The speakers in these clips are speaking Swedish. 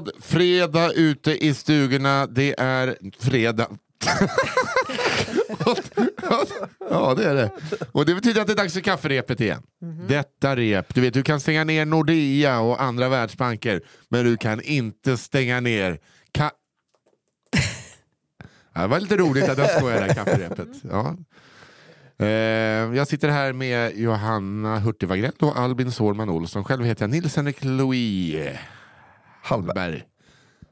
Glad fredag ute i stugorna. Det är fredag. ja, det är det. Och det betyder att det är dags för kafferepet igen. Detta rep, du vet, du kan stänga ner Nordea och andra världsbanker, men du kan inte stänga ner ka- Ja, Det var lite roligt att jag skojade där kafferepet. Ja. Eh, jag sitter här med Johanna Hurtig och Albin Sårman Olsson. Själv heter jag Nils-Henrik Louis Hallberg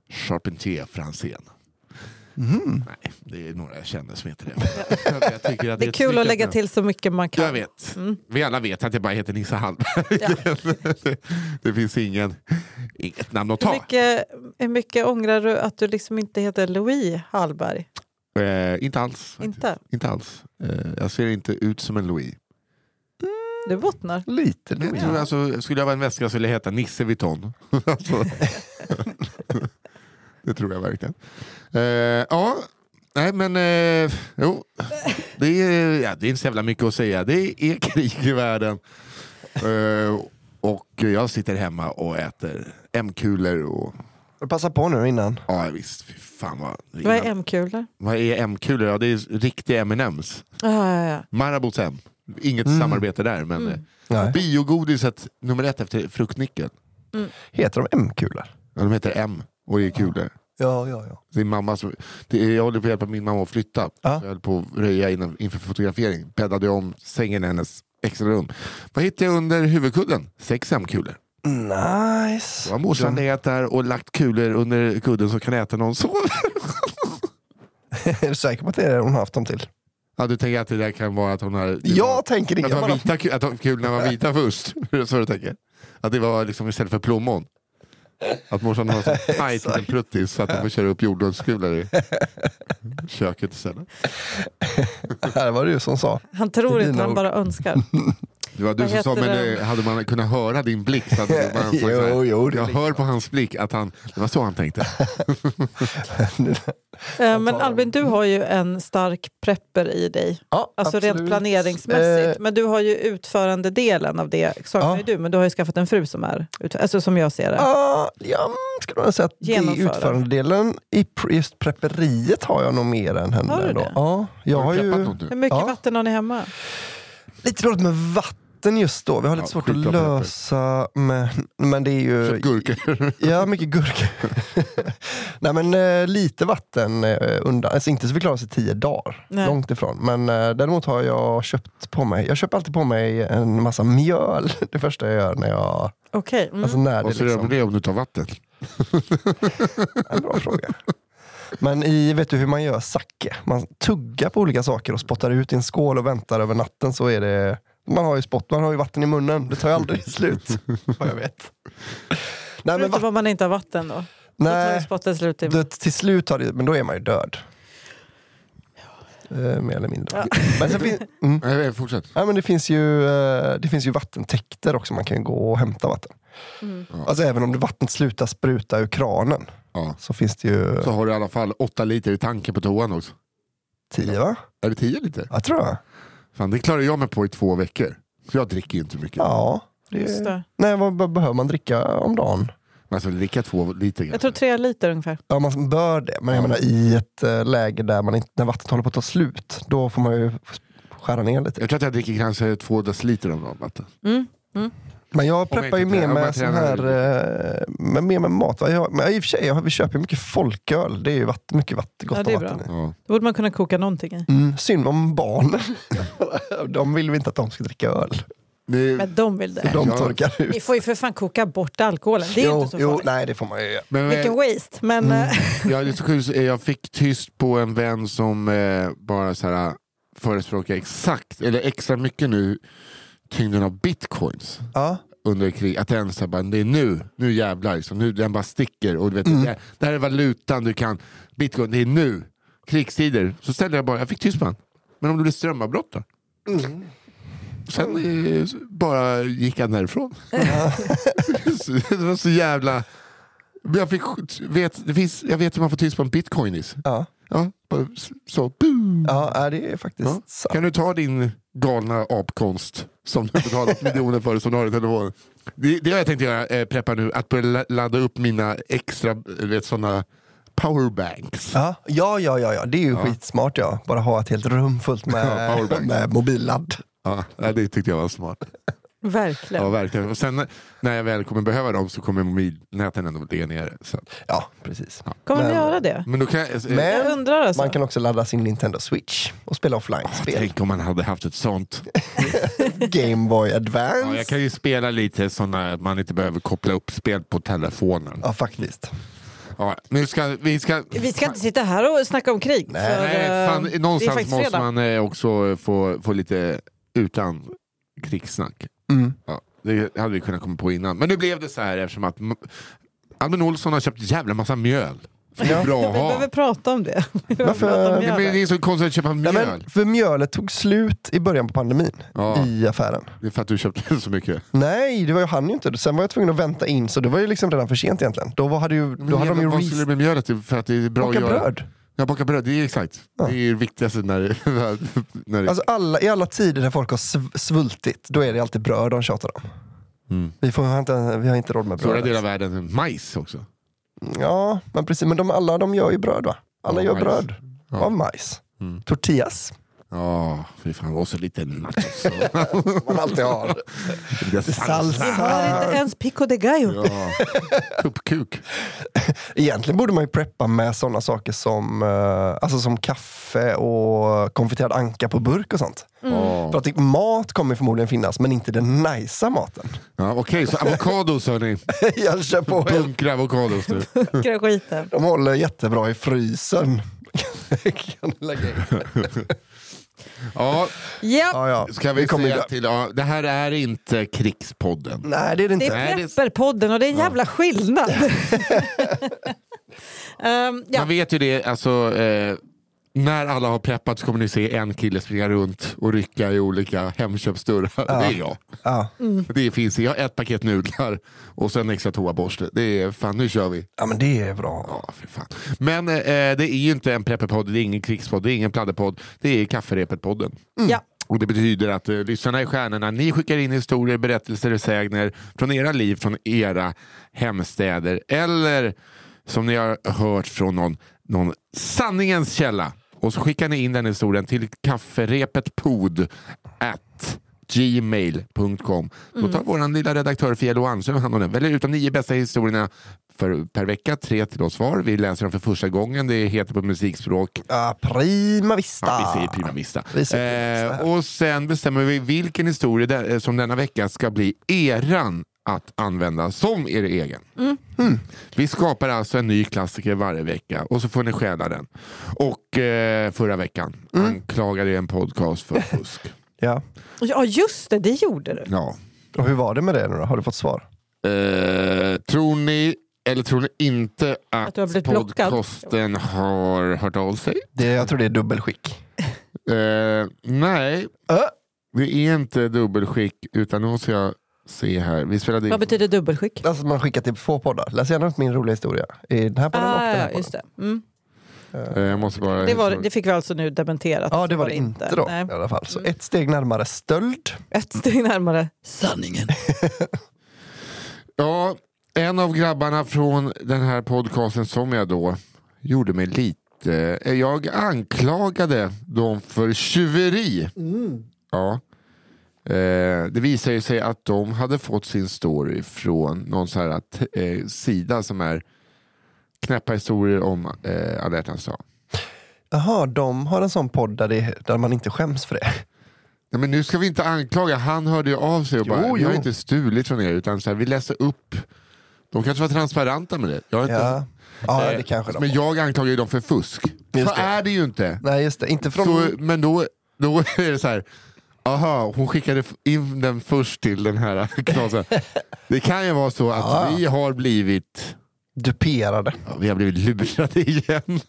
Charpentier Franzén. Nej, det är några jag känner som heter det. Jag, jag tycker att Det är ett kul att lägga namn. till så mycket man kan. Jag vet. Vi alla vet att jag bara heter Nisse Hallberg. Ja. det, det finns ingen, inget namn att Hur ta. mycket, hur mycket ångrar du att du liksom inte heter Louis Hallberg? Eh, inte alls. faktiskt. Inte? Inte alls. Eh, jag ser inte ut som en Louis. Du bottnar. Lite Jag tror alltså, skulle jag vara en väska skulle jag heta Nisse Vuitton. alltså, det tror jag verkligen. Eh, ja, nej men eh, jo. Det är, ja, det är inte så jävla mycket att säga. Det är krig i världen. Eh, och jag sitter hemma och äter M-kulor och Passa på nu innan. ja visst, fy fan vad... Vad är M-kulor? Vad är M-kulor? Ja, det är riktiga M&M's. Ja, ja, ja. Marabous M. Inget Mm. samarbete där men eh, Nej. biogodiset nummer ett efter fruktnyckeln. Heter de M-kulor? Ja, de heter M och är kulor. Ja, ja, ja. Är mamma som, det jag håller på att hjälpa min mamma att flytta. Ja. Jag höll på att röja innan, inför fotografering. Bäddade om sängen i hennes extra rum. Vad hittade jag under huvudkudden? Sex M-kulor. Nice. Då har morsan legat där och lagt kulor under kudden så kan äta när hon sover. är du säker på att det är det hon har haft dem till? Ja, du tänker att det där kan vara att hon har... Jag var- tänker Att, det. de var Bara... vita, att kulorna var vita först. Så du tänker? Att det var liksom istället för plommon. Att morsan har så tajt liten pruttis så att de får köra upp jordgubbskulor i köket istället. Det var du som sa. Han tror inte, han bara önskar. Det var du som sa, men den? det, hade man kunnat höra din blick så hade man sagt så här, Jo, jo, det Jag hör på hans blick att han, det var så han tänkte. Eh, Men Albin, du har ju en stark prepper i dig. Ja, Alltså absolut. rent planeringsmässigt. Eh, Men du har ju utförande delen av det, saknar Ja. du. Men du har ju skaffat en fru som är, ut- alltså som jag ser det. Ja, jag skulle nog säga att det Genomföra. utförandedelen i just prepperiet har jag nog mer än henne. Har du då. det? Ja, jag har Har ju? Hur mycket Ja. vatten har ni hemma? lite dåligt med vatten just då. Vi har lite Ja, svårt att lösa, men, men det är ju... Köpt gurkor. Ja, mycket gurka. Nej men eh, lite vatten eh, undan. Alltså inte så vi klarar oss i tio dagar. Nej. Långt ifrån. Men eh, däremot har jag köpt på mig, jag köper alltid på mig en massa mjöl. Det första jag gör när jag, Okej. Mm. alltså när det Vad ska du göra med det om du tar vatten? en bra fråga. Men i, vet du hur man gör sake? Man tuggar på olika saker och spottar ut i en skål och väntar över natten så är det man har ju spott, man har ju vatten i munnen. Det tar ju aldrig slut. vad jag vet. Nej, men Förutom om man inte har vatten då. Då tar ju nej, spottet slut. I... det, till slut har det, men då är man ju död. Eh, mer eller mindre. Ja. Men sen fin, mm. Nej, fortsätt. ja, men det, finns ju, eh, det finns ju vattentäkter också, man kan ju gå och hämta vatten. Mm. Alltså även om det vattnet slutar spruta ur kranen Ja. så finns det ju Så har du i alla fall åtta liter i tanken på toan också. tio va? Är det tio liter? Jag tror jag. Fan, det klarar jag mig på i två veckor. Så jag dricker ju inte mycket. Ja. Just Det, det. nej, vad vad behöver man dricka om dagen? Men Alltså dricka två liter. Jag tror tre liter ungefär. Ja, man bör det. Men jag Ja. menar i ett eh, läge där man inte, när vattnet håller på att ta slut, då får man ju skära ner lite. Jag tror att jag dricker kanske två deciliter om dagen vatten. Mm. Men jag preppar ju med jag sån här, eh, med, mer med mat. Jag, men i och för sig, jag, vi köper ju mycket folköl. Det är ju vatten, mycket vatten, gott Ja, det är vatten i. Ja. Då borde man kunna koka någonting i. Mm, synd om barnen. de vill vi inte att de ska dricka öl. Det, Men de vill det. De Ja. torkar Ni ut. får ju för fan koka bort alkoholen. Det är jo, inte så jo, farligt. nej det får man ju göra. men, Vilken waste. Men eh, Ja, det är så sjukt. Jag fick tyst på en vän som eh, bara så här, förespråkar exakt, eller extra mycket nu, tyngden av bitcoins Ja. under krig. Att den så bara, det är nu, nu jävlar, liksom. nu den bara sticker. Och du vet, Mm. det, det här är valutan du kan, bitcoin, det är nu. Krigstider. Så ställde jag bara, jag fick honom. Men om det blir strömavbrott då? Mm. Sen eh, bara gick han därifrån. det var så jävla... Jag, fick, vet, det finns, jag vet hur man får tyst på en bitcoinis. Ja. Ja, så. Ja, ja, det är faktiskt Ja. sant. Kan du ta din galna apkonst som du har betalat miljoner för som du har i telefonen? Det, det har jag tänkt göra, eh, preppa nu, att börja la- ladda upp mina extra vet, såna powerbanks. Ja, ja, ja, ja, ja. det är ju Ja. skitsmart. Ja. Bara ha ett helt rum fullt Ja, med, powerbank. med mobilladd. Ja, ja, det tyckte jag var smart. Verkligen. Ja, verkligen. Och sen när jag väl kommer behöva dem så kommer mobilnäten ändå ligga nere. Så. Ja, precis. Kommer Men- göra det? Men då kan jag, eh, Men- Jag undrar alltså. Man kan också ladda sin Nintendo Switch och spela offline-spel. Tänk om man hade haft ett sånt. Game Boy Ja, Advance. jag kan ju spela lite sådana att man inte behöver koppla upp spel på telefonen. Ja, faktiskt. Ja, nu ska, vi ska, Vi ska inte sitta här och snacka om krig. Nej, för, Nej, eh, fan, någonstans måste fredag. man eh, också få, få lite utan krigssnack. Mm. Ja, det hade vi kunnat komma på innan. Men nu blev det så här eftersom att Albin Olsson har köpt jävla massa mjöl. För är bra Vi behöver prata om det. Varför- prata om Nej, det är så konstigt att köpa Nej, mjöl. men för mjölet tog slut i början på pandemin Ja. i affären. Det är för att du köpte så mycket. Nej, det var ju han ju inte. Sen var jag tvungen att vänta in, så det var ju liksom redan för sent egentligen. Då, var, hade ju, då hade de ju Vad skulle det med mjölet? För att det är bra baka att göra. bröd. Ja, baka bröd, det är exakt. Ja. Det är det viktigaste när, när det... Alltså alla, I alla tider när folk har sv- svultit, då är det alltid bröd de tjatar om. Mm. Vi, får, har inte, vi har inte råd med Stora bröd. delar av världen, majs också. Ja, men precis. Men de, alla de gör ju bröd va? Alla Ja, gör majs. bröd Ja. av majs. Mm. Tortillas, Ja, fy fan. Och så lite nachos. man alltid har. Salsa. Vi har inte ens pico de gallo. Ja. Tuppkuk. Egentligen borde man ju preppa med sådana saker som, eh, alltså som kaffe och konfiterad anka på burk och sånt. Ja. För att mat kommer förmodligen finnas, men inte den najsa maten. Ja, Okej, så avokados hörni. Jag kör på helt. Bunkra avokados nu. Bunkra skiten. De håller jättebra i frysen. kan lägga in? Ja, Ja, Ja, ja. ska vi, kommer säga till, ja, det här är inte krigspodden. Nej, det är det det inte. Nej, är det- Prepperpodden och det är en jävla skillnad. Ehm, ja. Man vet ju det, alltså, eh, när alla har preppat så kommer ni se en kille springa runt och rycka i olika Hemköpsdörrar. Det är jag. Ja. Det finns, jag har ett paket nudlar och sen extra toaborste. Det är, fan nu kör vi. ja, men det är bra. Ja, för fan. Men eh, det är ju inte en prepperpodd, det är ingen krigspodd, det är ingen pladderpodd. Det är kafferepet-podden. ja. Och det betyder att eh, lyssnarna är stjärnorna. Ni skickar in historier, berättelser och sägner från era liv, från era hemstäder. Eller som ni har hört från någon, någon sanningens källa. Och så skickar ni in den historien till kafferepetpod at gmail.com. Då tar vår lilla redaktör Fia Loanse hand om den. Väljer ut de nio bästa historierna för, per vecka, tre till oss var. Vi läser dem för första gången. Det heter på musikspråk Ja, prima vista. Ja, vi säger prima vista. Vi säger prima vista Eh, och sen bestämmer vi vilken historia där, eh, som denna vecka ska bli eran att använda som er egen. Mm. Vi skapar alltså en ny klassiker varje vecka och så får ni stjäla den. Och eh, förra veckan Mm. anklagade jag en podcast för fusk. Ja. ja, just det, det gjorde du. ja. Och hur var det med det nu då? Har du fått svar? Eh, tror ni eller tror ni inte att, Att du har blivit blockad? podcasten har hört av sig? Det, jag tror det är dubbelskick. Eh, nej, Ö? Det är inte dubbelskick utan nu ska jag se här. Vi spelade. Vad betyder dubbelskick? Alltså man skickar till två poddar. Läs gärna upp min roliga historia. I den här podden och den Ah, här ja, podden. just det. Mm. Eh, bara... Det, var, det fick vi alltså nu dementerat. Ja, det var det inte då Nej. i alla fall. Så ett steg närmare stöld. Ett steg närmare sanningen. Ja, en av grabbarna från den här podcasten som jag då gjorde mig lite... Jag anklagade dem för tjuveri. Ja. Eh, det visade ju sig att de hade fått sin story från någon sån här eh, sida som är knäppa historier om eh, alla hjärtans dag. Jaha, de har en sån podd där, det, där man inte skäms för det. Nej, men nu ska vi inte anklaga, han hörde ju av sig och Jo, bara, vi har jo. inte stulit från er utan så här, vi läser upp. De kanske var transparenta med det. Jag har inte, Ja, ja Eh, det Men har. jag anklagar ju dem för fusk. Just så det. är det ju inte. Nej, just det. Inte från... Så, men då, då är det så här, aha, hon skickade in den först till den här knasen. Det kan ju vara så att Ja. vi har blivit duperade. ja, vi har blivit lurade igen.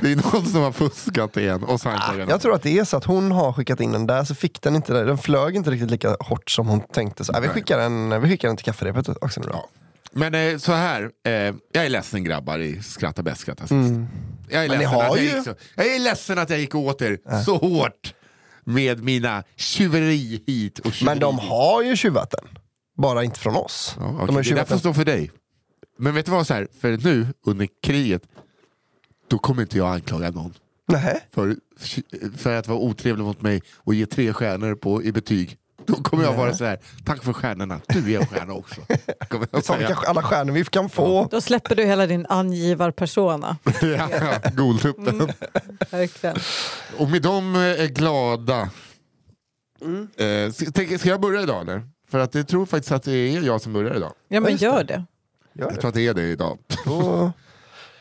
Det är någon som har fuskat igen. Och anklagar Jag tror att det är så att hon har skickat in den där, så fick den inte, den flög inte riktigt lika hårt som hon tänkte. Så, äh, vi, skickar den, vi skickar den till kafferepet också nu. Ja. Men eh, så här, eh, jag är ledsen grabbar i Skratta bäst, skratta sist. Mm. Jag, är Men ni ledsen har att jag, ju- gick så, jag är ledsen att jag gick åt er så hårt med mina tjuveri hit och tjuveri Men de har ju tjuvat den. Bara inte från oss. Ja, de okej, har det där får stå för dig. Men vet du vad, så här, för nu under kriget, då kommer inte jag anklaga någon för, för att vara otrevlig mot mig och ge tre stjärnor på, i betyg. Då kommer jag vara så här, tack för stjärnorna, du är en stjärna också. Kommer jag säga. vilka alla stjärnor vi kan få. Då släpper du hela din angivarpersona. ja, ja, Goltuppen. Verkligen. Och med dem är glada. Mm. Eh, ska, jag börja idag eller? För att jag tror faktiskt att det är jag som börjar idag. Ja men gör det. Gör Jag tror att det är det idag. Då,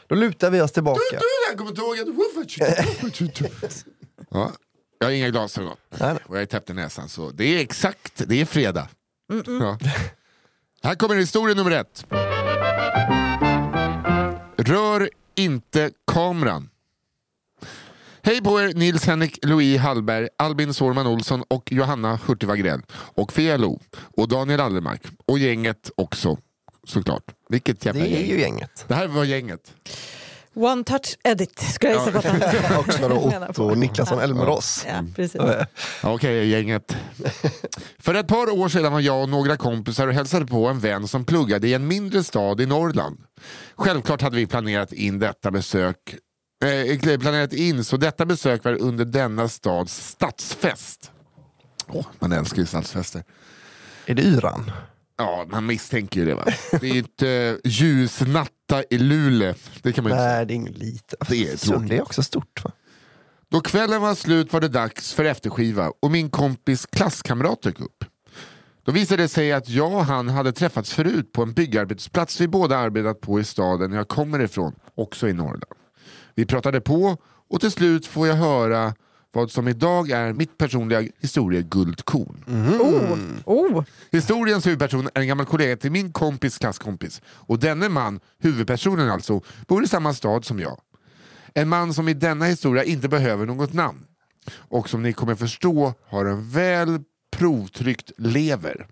då lutar vi oss tillbaka. Jag kommer inte ihåg att... ja, jag har inga glasögon. Nej. Och jag är täppt i näsan. Så det är exakt, det är fredag. Ja. Här kommer historia nummer ett. Rör inte kameran. Hej på er Nils Henrik Louis Hallberg, Albin Sårman Olsson och Johanna Hurtig Wagrell. Och Felo och Daniel Allermark. Och gänget också såklart. Vilket jävla Det är gäng. ju gänget. Det här var gänget. One touch edit skulle jag gissa på att Också då Otto Niklasson Elmerås. Ja, precis. Ja, Okej, gänget. För ett par år sedan var jag och några kompisar och hälsade på en vän som pluggade i en mindre stad i Norrland. Självklart hade vi planerat in detta besök eh, planerat in så detta besök var under denna stads stadsfest. Åh, man älskar ju stadsfester. Är det yran? Ja, man misstänker ju det va. Det är ju inte ljusnatta i Luleå. Det kan man ju inte säga. Nej, det är inget litet. Det är tråkigt. Det är också stort va? Då kvällen var slut var det dags för efterskiva och min kompis klasskamrat dök upp. Då visade det sig att jag och han hade träffats förut på en byggarbetsplats vi båda arbetat på i staden jag kommer ifrån, också i Norrland. Vi pratade på och till slut får jag höra vad som idag är mitt personliga historieguldkorn. Oh, oh. Historiens huvudperson är en gammal kollega till min kompis klasskompis. Och denne man, huvudpersonen alltså, bor i samma stad som jag. En man som i denna historia inte behöver något namn. Och som ni kommer förstå har en väl provtryckt lever.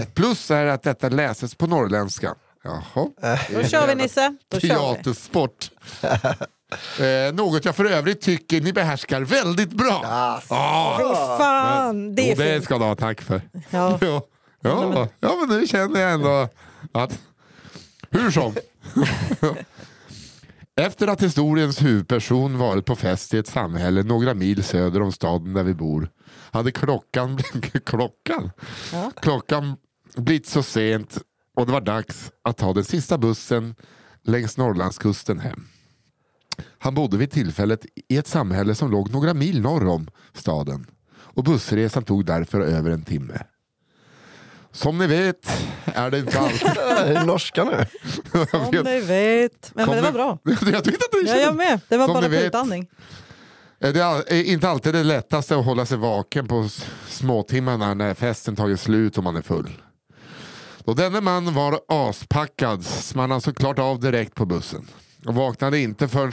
Ett plus är att detta läses på norrländska. Jaha. Då kör vi Nisse. Då. Teatersport. eh, något jag för övrigt tycker ni behärskar väldigt bra. Ah, Fy fan, det är det fint. ska du ha tack för. Ja. Ja, ja, ja men nu känner jag ändå att... Hur som. Efter att historiens huvudperson varit på fest i ett samhälle några mil söder om staden där vi bor hade klockan, klockan, Ja. klockan blivit så sent och det var dags att ta den sista bussen längs Norrlandskusten hem. Han bodde vid tillfället i ett samhälle som låg några mil norr om staden och bussresan tog därför över en timme. Som ni vet är det inte alltid... Norska nu? Om ni vet. Men, men det var bra. jag tyckte att det Ja, jag med. Det var Som bara utandning. Det är inte alltid det lättaste att hålla sig vaken på småtimmarna när festen tagit slut och man är full. Då denne man var aspackad small han såklart av direkt på bussen och vaknade inte förrän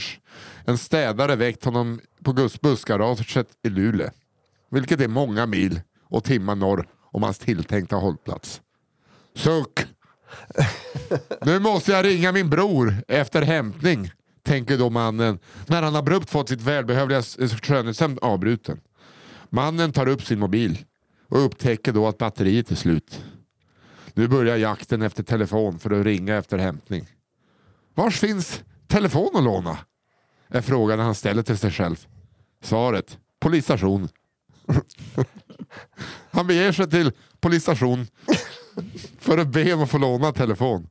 en städare väckt honom på bussgaraget i Luleå. Vilket är många mil och timmar norr om hans tilltänkta hållplats. Suck! Nu måste jag ringa min bror efter hämtning, tänker då mannen när han abrupt fått sitt välbehövliga s- skönhetssömn avbruten. Mannen tar upp sin mobil och upptäcker då att batteriet är slut. Nu börjar jakten efter telefon för att ringa efter hämtning. Vars finns telefon att låna? Är frågan han ställer till sig själv. Svaret? Polisstation. Han beger sig till polisstation för att be om att få låna telefon.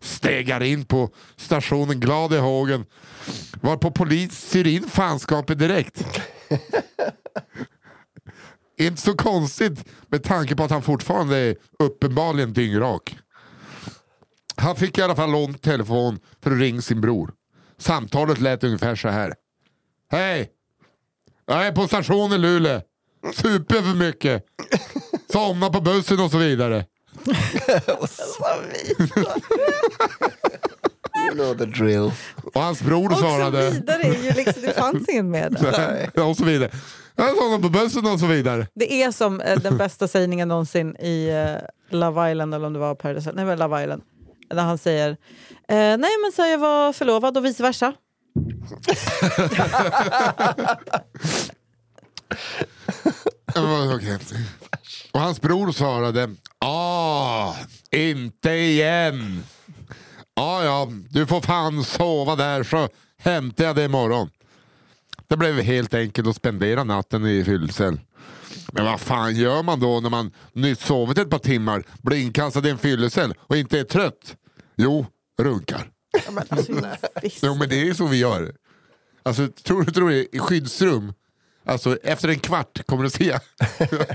Stegar in på stationen glad i hågen varpå polis syr in fanskapet direkt. Inte så konstigt med tanke på att han fortfarande är uppenbarligen dyngrak. Han fick i alla fall lånt telefon för att ringa sin bror. Samtalet lät ungefär så här. Hej! Jag är på stationen i Luleå. Super för mycket. Somnar på bussen och så vidare. Och. You know the drill. Och hans bror Och så svarade... vidare är ju liksom, det fanns ingen med och så vidare. Jag somnar på bussen och så vidare. Det är som eh, den bästa sägningen någonsin i eh, Love Island, eller om det var Paradise Nej, men Love Island. När han säger eh, nej men så jag var förlovad och vice versa. okay. Och hans bror svarade, ah, inte igen. Ja, ja, du får fan sova där så hämtar jag dig imorgon. Det blev helt enkelt att spendera natten i fyllecell. Men vad fan gör man då när man nyss sovit ett par timmar, blir inkastad i en fyllecell och inte är trött? Jo, runkar. Ja, men, alltså. Jo men det är så vi gör. Alltså, tror du tror du i skyddsrum, alltså efter en kvart kommer du se. ja,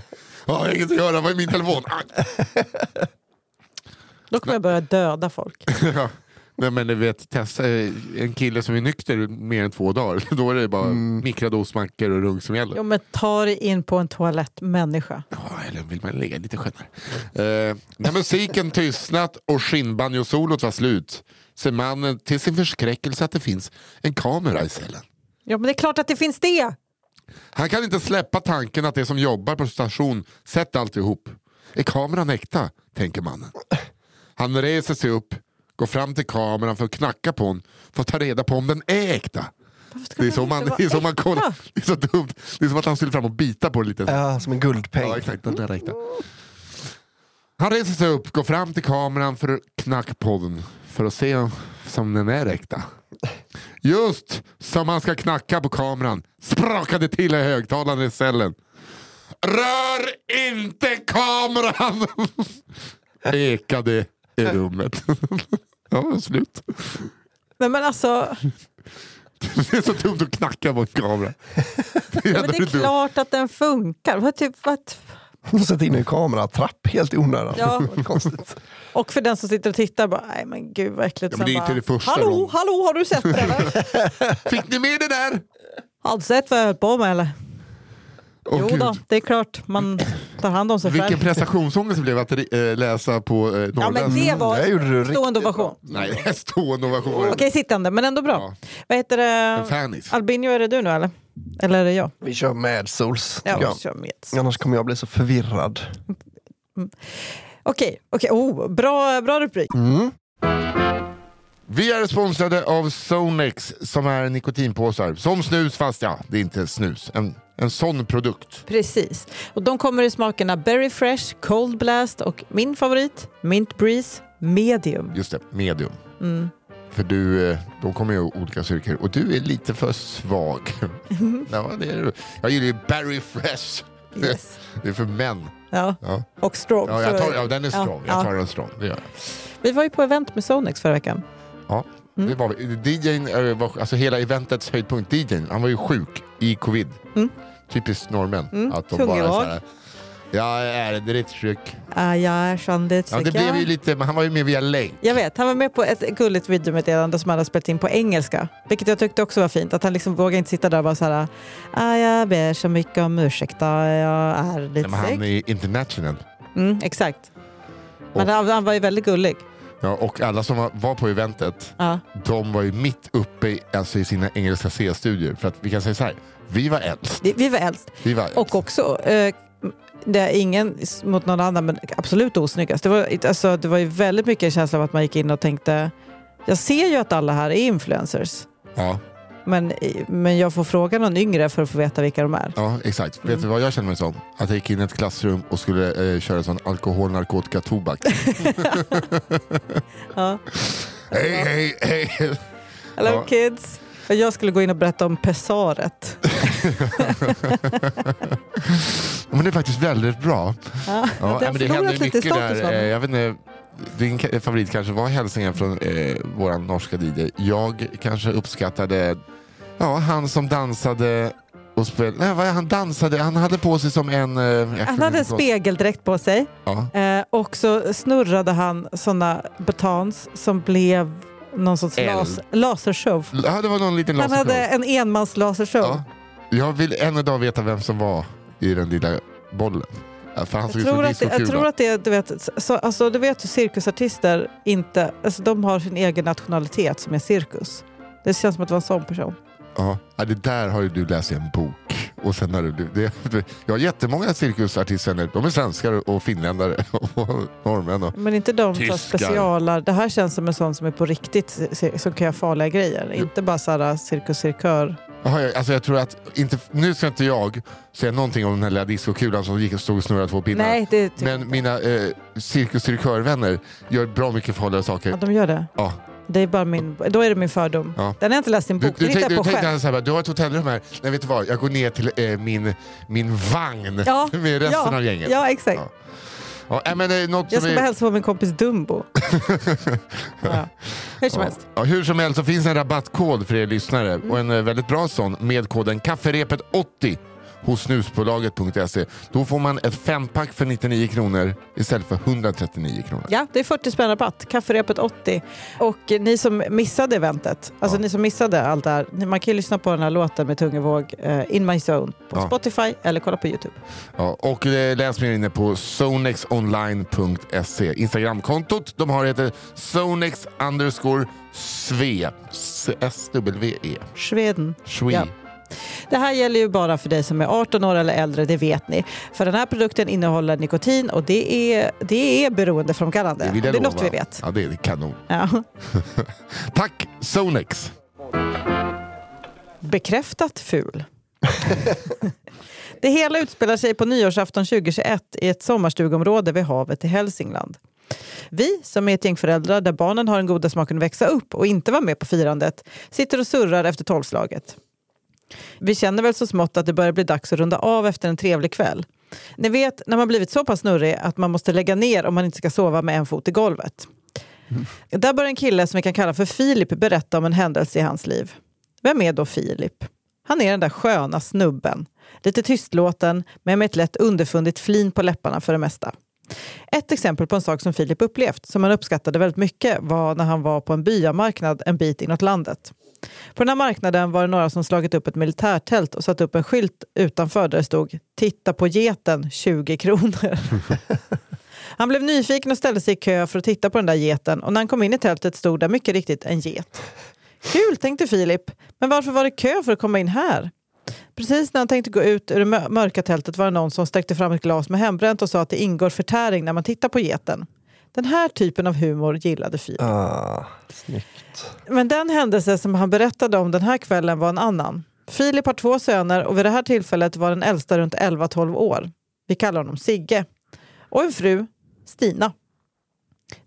jag har inget att göra, vad är min telefon? Då kommer jag börja döda folk. ja. Nej men du vet, testa eh, en kille som är nykter mer än två dagar. Då är det bara mikrodosmackor och runk som gäller. Jo, men ta dig in på en toalett, människa. Ja, eller vill man ligga lite skönare? Eh, när musiken tystnat och skinnbanjo-solot var slut ser mannen till sin förskräckelse att det finns en kamera i cellen. Ja, men det är klart att det finns det. Han kan inte släppa tanken att de som jobbar på station sett alltihop. Är kameran äkta? tänker mannen. Han reser sig upp, går fram till kameran för att knacka på den för att ta reda på om den är äkta. Det är inte man, det är så man kollar. Det är så dumt. Det är som att han skulle fram och bita på det lite. Ja, som en guldpeng. Ja, exakt. Den där äkta. Han reser sig upp, går fram till kameran för att knacka på den för att se om den är äkta. Just som han ska knacka på kameran sprakade till i högtalaren i cellen. Rör inte kameran! Ekade i rummet. Ja, slut. Nej, men alltså, Det är så dumt att knacka på en kamera. Det är, men det är klart att den funkar. Vad typ, vad, De sätter in en kameratrapp helt i onödan. Ja. Konstigt. och för den som sitter och tittar, bara, nej men gud vad äckligt. Ja, men det är inte bara, det första hallå, hallå, har du sett det eller? Fick ni med det där? Har du sett vad jag höll på med eller? Åh, jo då, det är klart man tar hand om sig Vilken själv. prestationsångest det blev att äh, läsa på äh, Ja men norrländska. det var det du riktigt stående ovation. Nej, stående ovation. Okej, sittande, men ändå bra. Ja. Vad heter det? fanis. Albinio, är det du nu eller? Eller är det jag? Vi kör med Souls. Ja, jag. kör med. Annars kommer jag bli så förvirrad. Okej, okej. Oh, bra, bra rubrik. Mm. Vi är sponsrade av Sonex som är nikotinpåsar. Som snus fast ja, det är inte snus. En, en sån produkt. Precis. Och de kommer i smakerna Berry Fresh, Cold Blast och min favorit, Mint Breeze Medium. Just det, medium. Mm. För du, eh, de kommer ju i olika styrkor och du är lite för svag. ja, det är du. Jag gillar ju Berry Fresh. Yes. Det är för män. Ja, Ja, och strong. ja, jag tar, ja den är Ja, strong. Jag ja. tar den strong. Det gör jag. Vi var ju på event med Sonex förra veckan. Ja, Mm. det var vi. DJn, eh, alltså hela eventets höjdpunkt, DJn, han var ju sjuk i covid. Mm. Typiskt norrmän. Mm, Att de bara så här, jag är drittsjuk. Ah, jag är sandigt Ja, det blev ju lite, men han var ju med via länk. Jag vet, han var med på ett gulligt videomeddelande som han hade spelat in på engelska. Vilket jag tyckte också var fint. Att han liksom vågade inte sitta där och vara så här. Ah, jag ber så mycket om ursäkt. Jag är Nej, lite men han är international. Mm, exakt. Men Och- han var ju väldigt gullig. Ja, och alla som var, på eventet, Ja. de var ju mitt uppe i, alltså i sina engelska C-studier. För att vi kan säga så här, vi var äldst. Vi, var äldst. Vi var äldst. Och också, eh, det är ingen mot någon annan, men absolut osnyggast. Det var, alltså, det var ju väldigt mycket en känsla av att man gick in och tänkte, jag ser ju att alla här är influencers. Ja, Men, men jag får fråga någon yngre för att få veta vilka de är. ja, exakt. Vet Mm. du vad jag känner mig som? Att jag gick in i ett klassrum och skulle eh, köra sån alkohol, narkotika, tobak. Ja. hej, hej, hej! Hello Ja. kids! Jag skulle gå in och berätta om pessaret. Men det är faktiskt väldigt bra. Ja, Ja, det men det händer mycket status. där. Eh, Jag vet inte, din favorit kanske var hälsningen från eh, vår norska DJ. Jag kanske uppskattade ja, han som dansade och spelade. Nej, vad är han dansade? Han hade på sig som en... Eh, Han hade en spegeldräkt på sig Ja. eh, och så snurrade han såna batons som blev någon sorts las lasershow. ja, det var någon liten Han lasershow. hade en enmans lasershow. Ja. Jag vill än idag veta vem som var i den lilla bollen. För han såg Jag ut som tror, att det, jag tror att det, du vet, så, alltså, du vet hur cirkusartister inte, alltså, de har sin egen nationalitet som är cirkus. Det känns som att det var en sån person. Ja, ja, det där har ju du läst i en bok. Och sen har du, det, jag har jättemånga cirkusartister, de är svenskar och finländare och norrmän. Och, Men inte de som Tyskar. specialar. Det här känns som en sån som är på riktigt, som kan göra farliga grejer. Inte bara såhär cirkus cirkör. Jag- alltså jag tror att, inte, nu ska inte jag säga någonting om den här lilla diskokulan som gick och stod och snurrade två pinnar. Nej, det Men mina eh, cirkus cirkörvänner gör bra mycket farliga saker. Ja, de gör det. Ja. Det är bara min, då är det min fördom. Ja. Den har jag inte läst i en Du, bok. du, tänk, du jag på tänkte själv. så här, du har ett hotellrum här. Nej, vet du vad? Jag går ner till eh, min, min vagn Ja, med resten ja, av gänget. Ja, exakt. Ja. Ja, men, eh, Jag ska är- bara hälsa på min kompis Dumbo. ja. Hur som helst. Hur som helst så finns en rabattkod för er lyssnare och en eh, väldigt bra sån med koden kafferepet 80 hos snusbolaget.se. Då får man ett fempack för 99 kronor istället för 139 kronor. Ja, det är 40 spänn rabatt. Kafferepet 80. Och ni som missade eventet, alltså Ja. ni som missade allt det här, man kan ju lyssna på den här låten med Tungevåg, eh, In My Zone, på Ja. Spotify eller kolla på Youtube. Ja, och eh, läs mer inne på zonexonline.se. Instagramkontot de har heter zonex underscore sve. S-W-E. Sweden. Swe. Ja. Det här gäller ju bara för dig som är 18 år eller äldre, det vet ni. För den här produkten innehåller nikotin och det är, det är beroendeframkallande. Det vill det är något lova. vi vet. Ja, det är kanon. Ja. Tack Zonex. Bekräftat ful. det hela utspelar sig på nyårsafton 2021 i ett sommarstugområde vid havet i Hälsingland. Vi, som är ett gäng föräldrar där barnen har den goda smaken att växa upp och inte vara med på firandet, sitter och surrar efter tolvslaget. Vi känner väl så smått att det börjar bli dags att runda av efter en trevlig kväll. Ni vet när man blivit så pass snurrig att man måste lägga ner om man inte ska sova med en fot i golvet. Där börjar en kille som vi kan kalla för Filip berätta om en händelse i hans liv. Vem är då Filip? Han är den där sköna snubben. Lite tystlåten, men med ett lätt underfundigt flin på läpparna för det mesta. Ett exempel på en sak som Filip upplevt, som han uppskattade väldigt mycket, var när han var på en byamarknad en bit inåt landet. På den här marknaden var det några som slagit upp ett militärtält och satt upp en skylt utanför där det stod “Titta på geten, 20 kronor”. Han blev nyfiken och ställde sig i kö för att titta på den där geten och när han kom in i tältet stod där mycket riktigt en get. Kul, tänkte Filip. Men varför var det kö för att komma in här? Precis när han tänkte gå ut ur det mö- mörka tältet var det någon som sträckte fram ett glas med hembränt och sa att det ingår förtäring när man tittar på geten. Den här typen av humor gillade Filip. Ah, snyggt. Men den händelse som han berättade om den här kvällen var en annan. Filip har två söner och vid det här tillfället var den äldsta runt 11-12 år. Vi kallar honom Sigge. Och en fru, Stina.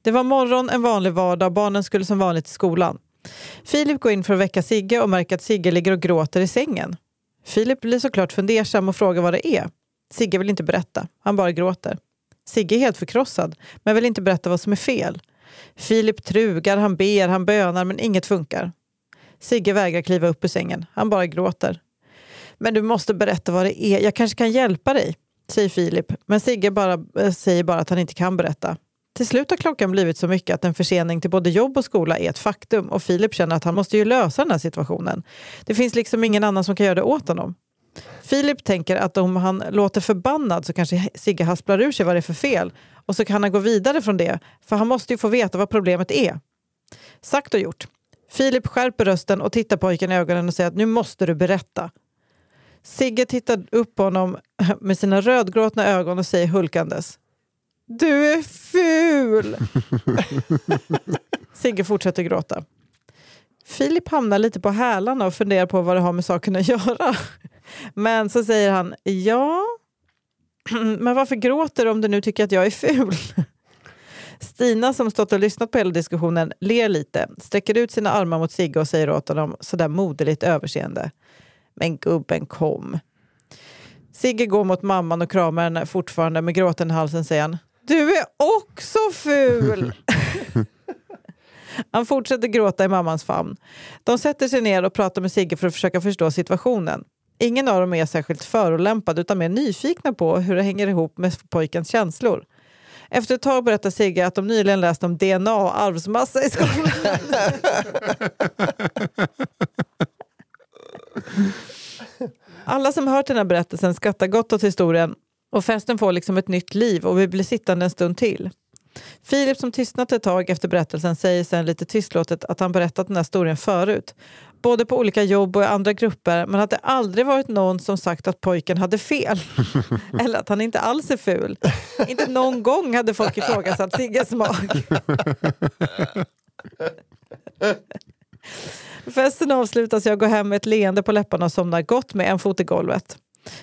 Det var morgon, en vanlig vardag och barnen skulle som vanligt till skolan. Filip går in för att väcka Sigge och märker att Sigge ligger och gråter i sängen. Filip blir såklart fundersam och frågar vad det är. Sigge vill inte berätta, han bara gråter. Sigge är helt förkrossad, men vill inte berätta vad som är fel. Filip trugar, han ber, han bönar, men inget funkar. Sigge vägrar kliva upp ur sängen, han bara gråter. Men du måste berätta vad det är, jag kanske kan hjälpa dig, säger Filip. Men Sigge bara, eh, säger bara att han inte kan berätta. Till slut har klockan blivit så mycket att en försening till både jobb och skola är ett faktum och Filip känner att han måste ju lösa den här situationen. Det finns liksom ingen annan som kan göra det åt honom. Filip tänker att om han låter förbannad så kanske Sigge hasplar ur sig vad det är för fel och så kan han gå vidare från det, för han måste ju få veta vad problemet är. Sagt och gjort. Filip skärper rösten och tittar pojken i ögonen och säger att nu måste du berätta. Sigge tittar upp på honom med sina rödgråtna ögon och säger hulkandes. Du är ful! Sigge fortsätter gråta. Filip hamnar lite på hälarna och funderar på vad det har med saken att göra. Men så säger han, ja, men varför gråter du om du nu tycker att jag är ful? Stina som stått och lyssnat på hela diskussionen ler lite, sträcker ut sina armar mot Sigge och säger åt honom sådär moderligt överseende. Men gubben kom. Sigge går mot mamman och kramar henne fortfarande med gråten i halsen säger han. Du är också ful! Han fortsätter gråta i mammans famn. De sätter sig ner och pratar med Sigge för att försöka förstå situationen. Ingen av dem är särskilt förolämpad utan mer nyfikna på hur det hänger ihop med pojkens känslor. Efter ett tag berättar Sigge att de nyligen läst om DNA och arvsmassa i skolan. Alla som hört den här berättelsen skrattar gott åt historien och festen får liksom ett nytt liv och vi blir sittande en stund till. Filip som tystnat ett tag efter berättelsen säger sen lite tystlåtet att han berättat den här historien förut både på olika jobb och i andra grupper men att det aldrig varit någon som sagt att pojken hade fel. Eller att han inte alls är ful. Inte någon gång hade folk ifrågasatt Sigges smak. Festen avslutas, jag går hem med ett leende på läpparna och somnar gott med en fot i golvet.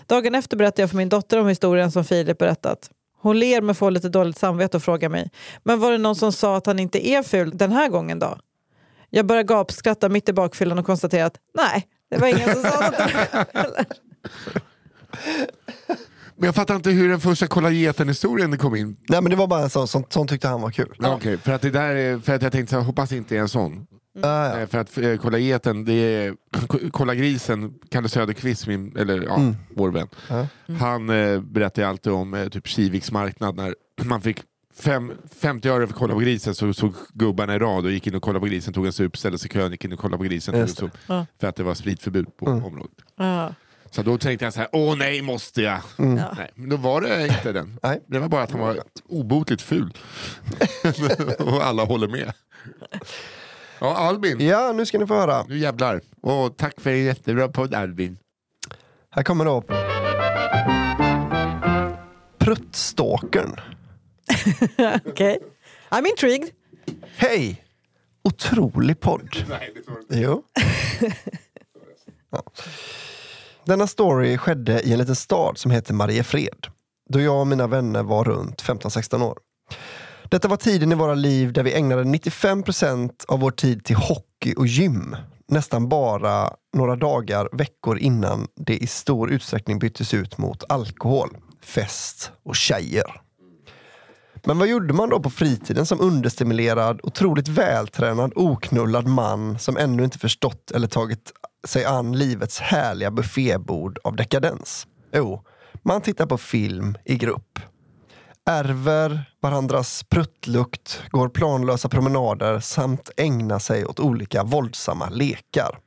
Dagen efter berättar jag för min dotter om historien som Filip berättat. Hon ler men får lite dåligt samvete och frågar mig. Men var det någon som sa att han inte är ful den här gången då? Jag börjar gapskratta mitt i bakfyllan och konstaterar att nej, det var ingen som sa något. Men jag fattar inte hur den första kolla geten-historien kom in. Nej men det var bara en sån, sån, sån tyckte han var kul. Ja. Okej, för att det där är, för att jag tänkte, så här, hoppas det inte är en sån. Ah, ja. Eh, För att eh, kolla geten, det är, kolla grisen, Kalle Söderqvist, min, eller ja, Mm. vår vän. Ja. Han eh, berättar alltid om eh, typ Kiviks marknad när man fick fem, 50 öre för att kolla på grisen så såg gubbarna i rad och gick in och kollade på grisen, tog en sup, ställde sig i kön, gick in och kollade på grisen, tog en det. sup. Ja. För att det var spritförbud på Mm. området. Ja. Så då tänkte jag så här, åh nej måste jag? Mm. Ja. Nej, men då var det inte den. Nej. Det var bara att han var obotligt ful. och alla håller med. Ja, Albin. ja, nu ska ni få höra. Nu jävlar. Och tack för en jättebra podd Albin. Här kommer då Pruttstalkern. Okej. I'm intrigued. Hej! Otrolig podd. Nej, det tror Jo. Ja. Denna story skedde i en liten stad som heter Mariefred. Då jag och mina vänner var runt 15-16 år. Detta var tiden i våra liv där vi ägnade 95% av vår tid till hockey och gym. Nästan bara några dagar, veckor innan det i stor utsträckning byttes ut mot alkohol, fest och tjejer. Men vad gjorde man då på fritiden som understimulerad, otroligt vältränad, oknullad man som ännu inte förstått eller tagit sig an livets härliga buffébord av dekadens? Jo, man tittar på film i grupp. Ärver varandras pruttlukt, går planlösa promenader samt ägnar sig åt olika våldsamma lekar.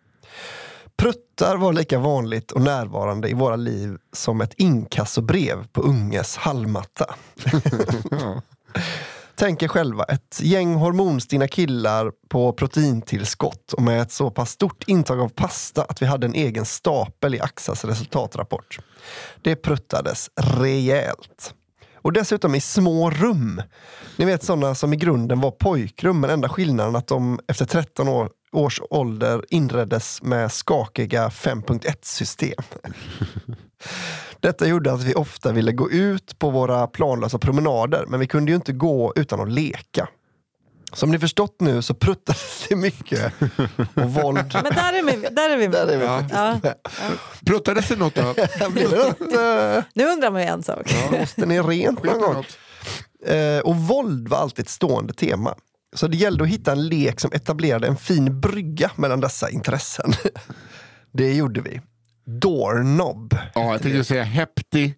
Pruttar var lika vanligt och närvarande i våra liv som ett inkassobrev på unges hallmatta. Tänk er själva ett gäng hormonstinna killar på proteintillskott och med ett så pass stort intag av pasta att vi hade en egen stapel i Axas resultatrapport. Det pruttades rejält. Och dessutom i små rum. Ni vet sådana som i grunden var pojkrum men enda skillnaden att de efter 13 år, års ålder inreddes med skakiga 5.1-system. Detta gjorde att vi ofta ville gå ut på våra planlösa promenader men vi kunde ju inte gå utan att leka. Som ni förstått nu så pruttades det mycket och våld. Men där är vi. Där är vi, Där är vi Ja. faktiskt. Ja. Pruttades det något då? Nu undrar man ju en sak. Måste ni rent någon gång? Eh, och våld var alltid ett stående tema. Så det gällde att hitta en lek som etablerade en fin brygga mellan dessa intressen. Det gjorde vi. Doorknob. Ja, jag tänkte säga hepti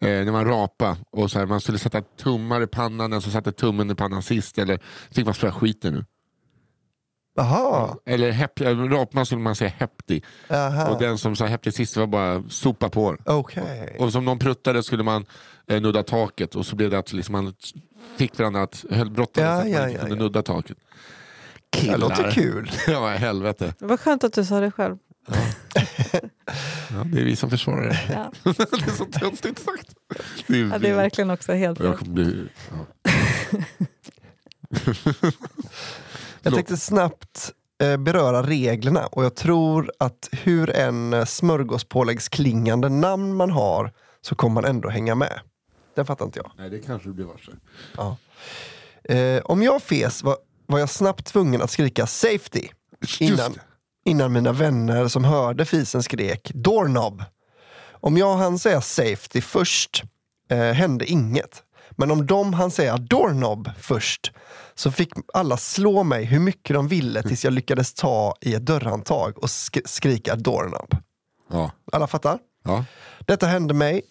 eh, när man rapa och så här, man skulle sätta tummar i pannan, den som satte tummen i pannan sist. Eller, jag tycker man spöar skiten nu. Jaha. Eller hep, äh, rapman skulle man säga hepti. Aha. Och den som sa hepti sist var bara sopa på. Okej. Och som någon pruttade skulle man eh, nudda taket och så blev det att liksom, man fick varandra att brottades Ja, så att ja, man inte ja, kunde ja. nudda taket. Det Killar. låter kul. ja, helvete. Vad skönt att du sa det själv. Ja, det är vi som försvarar det. Ja. det är så töntigt sagt. Det är, Ja, det är verkligen också helt Jag kommer bli... Ja. Jag tänkte snabbt eh, beröra reglerna och jag tror att hur en smörgåspåläggsklingande namn man har så kommer man ändå hänga med. Den fattar inte jag. Nej, det kanske du blir varse. Ja. Eh, om jag fes var, var jag snabbt tvungen att skrika safety innan. Innan mina vänner som hörde fisen skrek doorknob. Om jag hann säga safety först eh, hände inget. Men om de hann säga doorknob först så fick alla slå mig hur mycket de ville tills jag lyckades ta i ett dörrhandtag och sk- skrika doorknob. Ja. Alla fattar? Ja. Detta hände mig.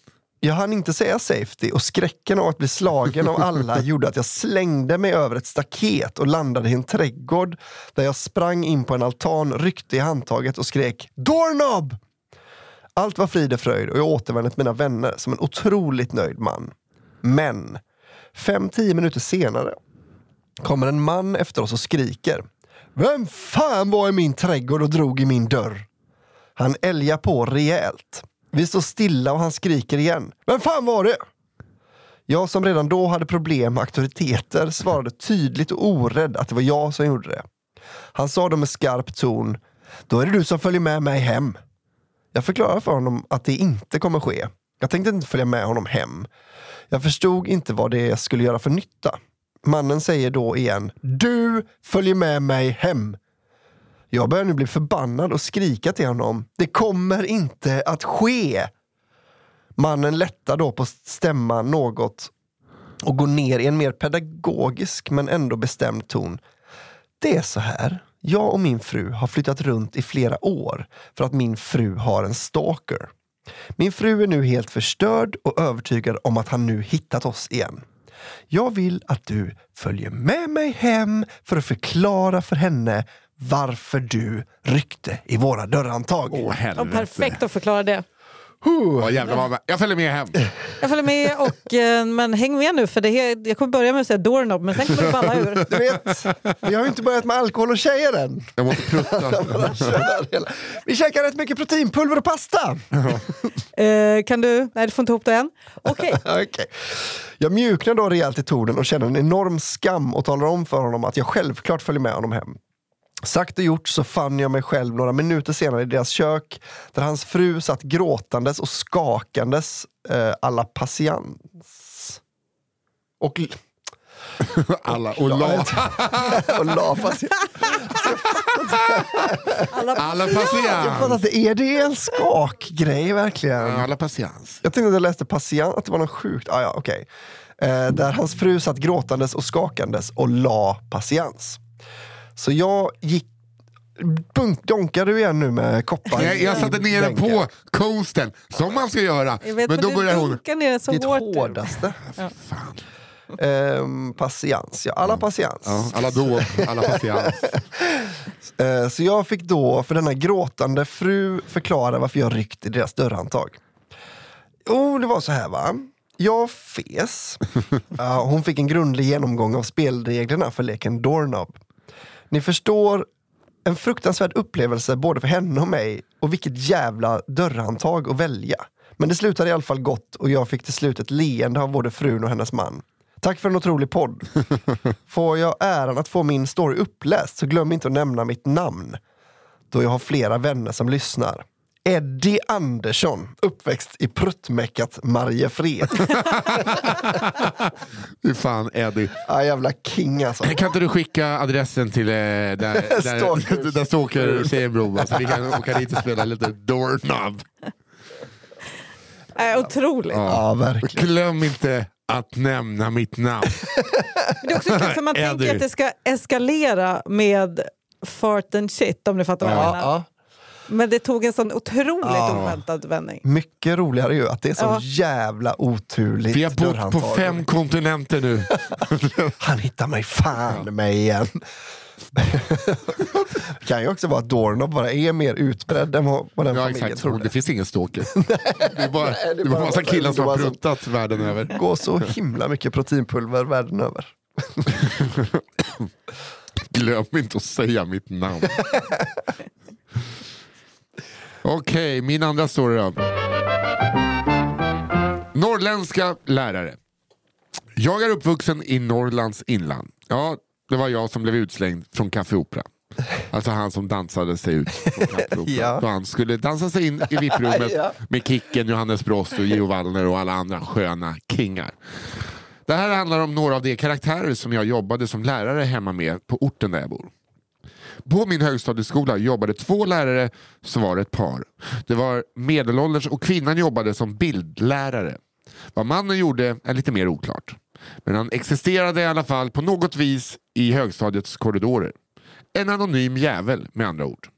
Jag hann inte säga safety och skräcken av att bli slagen av alla gjorde att jag slängde mig över ett staket och landade i en trädgård där jag sprang in på en altan, ryckte i handtaget och skrek doorknob! Allt var frid och fröjd och jag återvände till mina vänner som en otroligt nöjd man. Men fem, tio minuter senare kommer en man efter oss och skriker Vem fan var i min trädgård och drog i min dörr? Han älgar på rejält. Vi står stilla och han skriker igen. Vem fan var det? Jag som redan då hade problem med auktoriteter svarade tydligt och orädd att det var jag som gjorde det. Han sa då med skarp ton. Då är det du som följer med mig hem. Jag förklarade för honom att det inte kommer ske. Jag tänkte inte följa med honom hem. Jag förstod inte vad det skulle göra för nytta. Mannen säger då igen. Du följer med mig hem. Jag börjar nu bli förbannad och skrika till honom. Det kommer inte att ske! Mannen lättar då på stämman något och går ner i en mer pedagogisk men ändå bestämd ton. Det är så här. Jag och min fru har flyttat runt i flera år för att min fru har en stalker. Min fru är nu helt förstörd och övertygad om att han nu hittat oss igen. Jag vill att du följer med mig hem för att förklara för henne varför du ryckte i våra dörrhandtag. Åh Ja, helvete. perfekt att förklara det. Åh, jävlar vad... Jag följer med hem. Jag följer med, och, eh, men häng med nu för det här, jag kommer börja med att säga doorknob men sen kommer det balla ur. Du vet, vi har ju inte börjat med alkohol och tjejer än. Jag måste prutta. Vi käkar rätt mycket proteinpulver och pasta. Eh, kan du? Nej, du får inte ihop det än. Okej. Okej. Jag mjuknar då rejält i tonen och känner en enorm skam och talar om för honom att jag självklart följer med honom hem. Sagt och gjort så fann jag mig själv några minuter senare i deras kök där hans fru satt gråtandes och skakandes eh, alla patiens. Och, Alla. Och la. och la patiens. Alla, Alla Jag fattar patiens. inte, är det en skakgrej verkligen? Alla patiens. Jag tänkte att jag läste patient, att det var något sjukt. Ah, ja, okej. eh, där hans fru satt gråtandes och skakandes och la patiens. Så jag gick Bunk, donkar du igen nu med koppar? Jag, jag satte ner den på coasten, som man ska göra. vet, Men då du börjar hon... ner så Ditt hårt. hårdaste. Fan. Ehm, patiens, ja. Alla patiens. Ja, alla då, alla patiens. Eh, så jag fick då för denna gråtande fru förklara varför jag ryckt i deras dörrhandtag. Jo, det var så här va. Jag fes. Ja, hon fick en grundlig genomgång av spelreglerna för leken Doorknob. Ni förstår, en fruktansvärd upplevelse både för henne och mig och vilket jävla dörrhandtag att välja. Men det slutade i alla fall gott och jag fick till slut ett leende av både frun och hennes man. Tack för en otrolig podd. Får jag äran att få min story uppläst så glöm inte att nämna mitt namn. Då jag har flera vänner som lyssnar. Eddie Andersson, uppväxt i pruttmäckat Mariefred. Fy fan Eddie. ah, jävla king alltså. Kan inte du skicka adressen till eh, där, där, Stalker. där stalker-tjejen bor? Så vi kan åka dit och spela lite doorknob. Äh, otroligt. Ja, verkligen. Glöm inte att nämna mitt namn. Det är också kul för man Eddie. tänker att det ska eskalera med fart and shit om ni fattar vad jag Ja, menar. Ja. Men det tog en sån otroligt Ja. oväntad vändning. Mycket roligare ju att det är så Ja. jävla oturligt Vi har bott på fem kontinenter nu. Han hittar mig fan mig igen. det kan ju också vara att Doorknob bara är mer utbredd än vad, den Ja, familjen exakt. trodde. Det finns ingen stalker. Det är bara, Nej, det är det är bara- bara massa killar som har det pruttat världen över. Det går så himla mycket proteinpulver världen över. Glöm inte att säga mitt namn. Okej, min andra story då. Norrländska lärare. Jag är uppvuxen i Norrlands inland. Ja, det var jag som blev utslängd från Café Opera. Alltså han som dansade sig ut från Café Opera. Ja. Så han skulle dansa sig in i VIP-rummet Ja. med Kicken, Johannes Brost och Gio Wallner och alla andra sköna kingar. Det här handlar om några av de karaktärer som jag jobbade som lärare hemma med på orten där jag bor. På min högstadieskola jobbade två lärare som var ett par. Det var medelålders och kvinnan jobbade som bildlärare. Vad mannen gjorde är lite mer oklart. Men han existerade i alla fall på något vis i högstadiets korridorer. En anonym jävel med andra ord.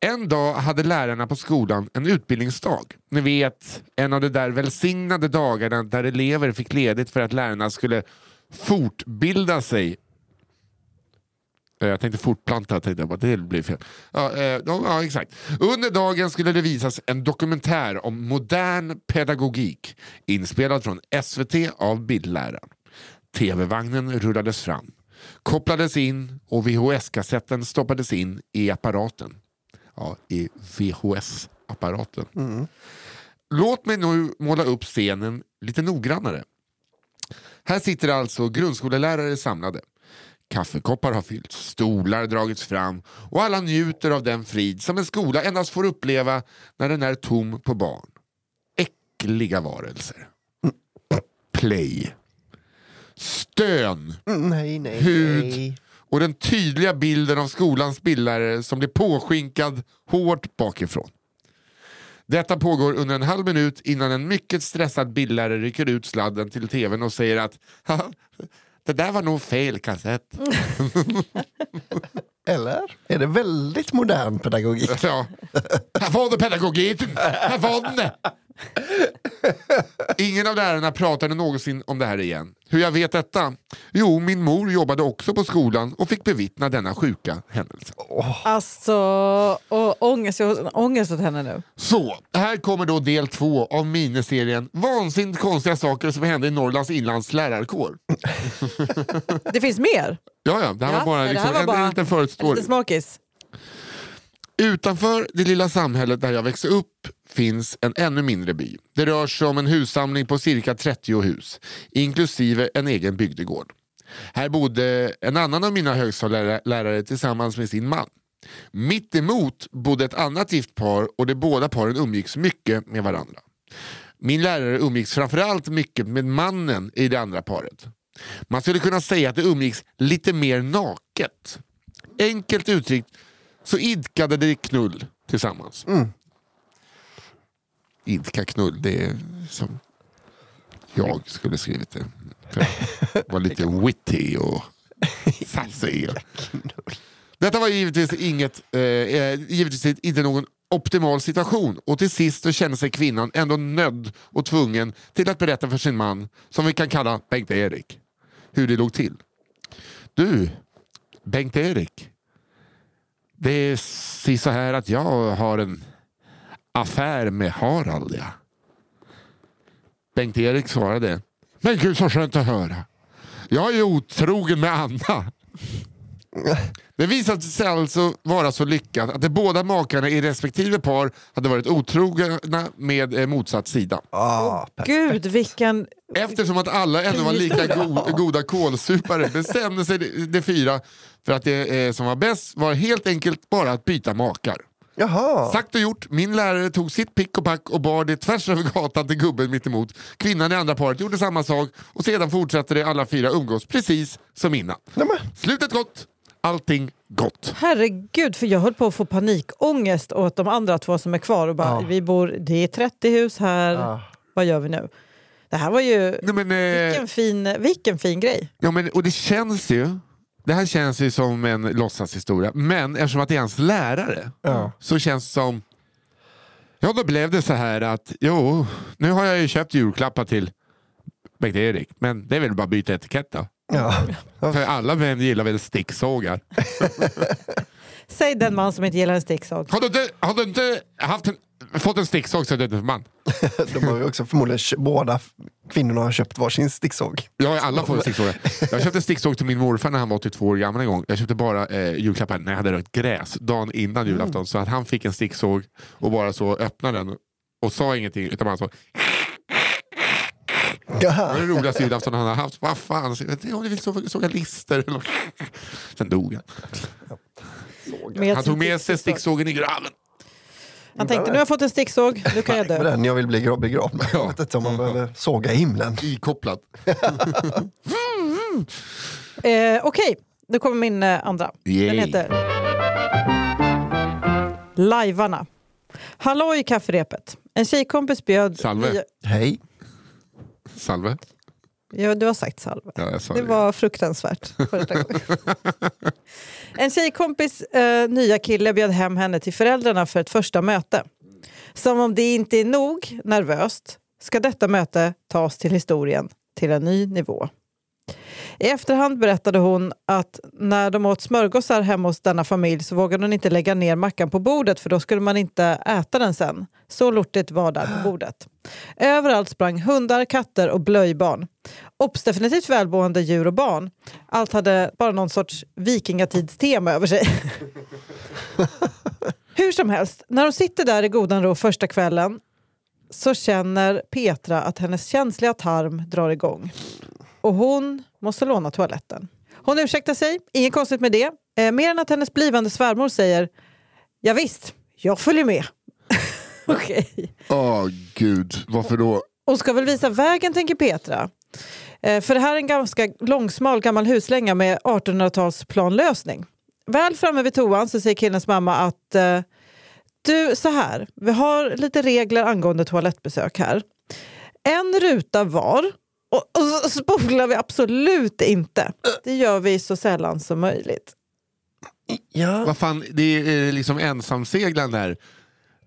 En dag hade lärarna på skolan en utbildningsdag. Ni vet, en av de där välsignade dagarna där elever fick ledigt för att lärarna skulle fortbilda sig jag tänkte fortplanta, tänkte jag bara, det blir fel. Ja, eh, ja, exakt. Under dagen skulle det visas en dokumentär om modern pedagogik inspelad från SVT av bildläraren. TV-vagnen rullades fram. kopplades in och VHS-kassetten stoppades in i apparaten. Ja, i VHS-apparaten. Låt mig nu måla upp scenen lite noggrannare. Här sitter alltså grundskolelärare samlade. Kaffekoppar har fyllts, stolar dragits fram och alla njuter av den frid som en skola endast får uppleva när den är tom på barn. Äckliga varelser. Play. Stön Nej, nej, Hud. nej. och den tydliga bilden av skolans bildlärare som blir påskinkad hårt bakifrån. Detta pågår under en halv minut innan en mycket stressad bildlärare rycker ut sladden till tvn och säger att "Haha, det där var nog fel kassett. Eller? Är det väldigt modern pedagogik? Ja. Här var det pedagogiken! Här var den det! Ingen av lärarna pratade någonsin om det här igen. Hur jag vet detta? Jo, min mor jobbade också på skolan och fick bevittna denna sjuka händelse. Alltså, och ångest, ångest åt henne nu. Så, här kommer då del två av miniserien Vansinnigt konstiga saker som hände i Norrlands inlands lärarkår. Det finns mer. Ja, ja, det här Ja, var bara, det här liksom, var bara en En liten smakis. Utanför det lilla samhället där jag växte upp finns en ännu mindre by. Det rör sig om en hussamling på cirka 30 hus, inklusive en egen bygdegård. Här bodde en annan av mina högstadielärare tillsammans med sin man. Mitt emot bodde ett annat gift par och de båda paren umgicks mycket med varandra. Min lärare umgicks framförallt mycket med mannen i det andra paret. Man skulle kunna säga att det umgicks lite mer naket. Enkelt uttryckt så idkade de knull tillsammans. Mm. Idka knull, det är som jag skulle skrivit det. För att vara lite witty och sassy. Detta var givetvis, inget, eh, eh, givetvis inte någon optimal situation och till sist så kände sig kvinnan ändå nödd och tvungen till att berätta för sin man, som vi kan kalla Bengt-Erik, hur det låg till. Du, Bengt-Erik. Det är så här att jag har en affär med Harald. Ja. Bengt-Erik svarade. Men gud så skönt att höra. Jag är otrogen med Anna. Det visade sig alltså vara så lyckat att de båda makarna i respektive par hade varit otrogna med eh, motsatt sida. Per- Gud, vilken... Eftersom att alla ändå var lika go goda kålsupare bestämde sig de, de fyra för att det eh, som var bäst var helt enkelt bara att byta makar. Jaha. Sagt och gjort, min lärare tog sitt pick och pack och bar det tvärs över gatan till gubben mitt emot. Kvinnan i andra paret gjorde samma sak och sedan fortsatte de alla fyra umgås precis som innan. Nej, men. Slutet gott, allting gott. Herregud, för jag höll på att få panikångest åt de andra två som är kvar. Och bara, Ja. vi bor, det är 30 hus här, Ah. vad gör vi nu? Det här var ju... Nej, men, eh, Vilken fin, vilken fin grej. Ja, men, och det känns ju, det här känns ju som en låtsashistoria, men eftersom att det är hans lärare Ja. så känns det som, ja då blev det så här att, jo, nu har jag ju köpt julklappar till Bengt-Erik, men det är väl bara att byta etikett då. Ja. För alla män gillar väl sticksågar. Säg den man som inte gillar en sticksåg. Har du inte, har du inte haft en, fått en sticksåg så är du en man. De har ju också förmodligen båda kvinnorna har köpt varsin sticksåg. Ja, alla får en sticksåg. Jag köpte sticksåg till min morfar när han var 82 år gammal en gång. Jag köpte bara eh, julklappar när jag hade rökt gräs dagen innan julafton. Så att han fick en sticksåg och bara så öppnade den och sa ingenting utan bara så. Det var det roligaste julafton han har haft. Vad fan, så, jag om du vill såga, lister. Sen dog han. Med Han tog med sig sticksåg. sticksågen i graven. Han tänkte, nu har jag fått en sticksåg, nu kan jag dö. den jag vill bli gra- begravd med. Jag vet inte om man behöver såga i himlen. Ikopplad. Eh, Okej, nu kommer min eh, andra. Yay. Den heter Lajvarna. Hallå i kafferepet. En tjejkompis bjöd... Salve. nya- Hej. Salve. Ja, du har sagt salve. Ja, jag sa Det det. var fruktansvärt första gången. En tjejkompis eh, nya kille bjöd hem henne till föräldrarna för ett första möte. Som om det inte är nog nervöst ska detta möte tas till historien till en ny nivå. I efterhand berättade hon att när de åt smörgåsar hemma hos denna familj så vågade hon inte lägga ner mackan på bordet för då skulle man inte äta den sen. Så lortigt var där på bordet. Överallt sprang hundar, katter och blöjbarn. Obs! definitivt välmående djur och barn. Allt hade bara någon sorts vikingatidstema över sig. Hur som helst, när de sitter där i godan ro första kvällen så känner Petra att hennes känsliga tarm drar igång. Och hon måste låna toaletten. Hon ursäktar sig, inget konstigt med det. Eh, mer än att hennes blivande svärmor säger Ja, visst, jag följer med. Okej. Åh gud, varför då? Hon ska väl visa vägen, tänker Petra. Eh, för det här är en ganska långsmal gammal huslänga med 1800-tals planlösning. Väl framme vid toan så säger killens mamma att eh, du, så här, vi har lite regler angående toalettbesök här. En ruta var och, och spolar vi absolut inte. Det gör vi så sällan som möjligt. Ja. Vad fan, det är liksom ensamseglaren där.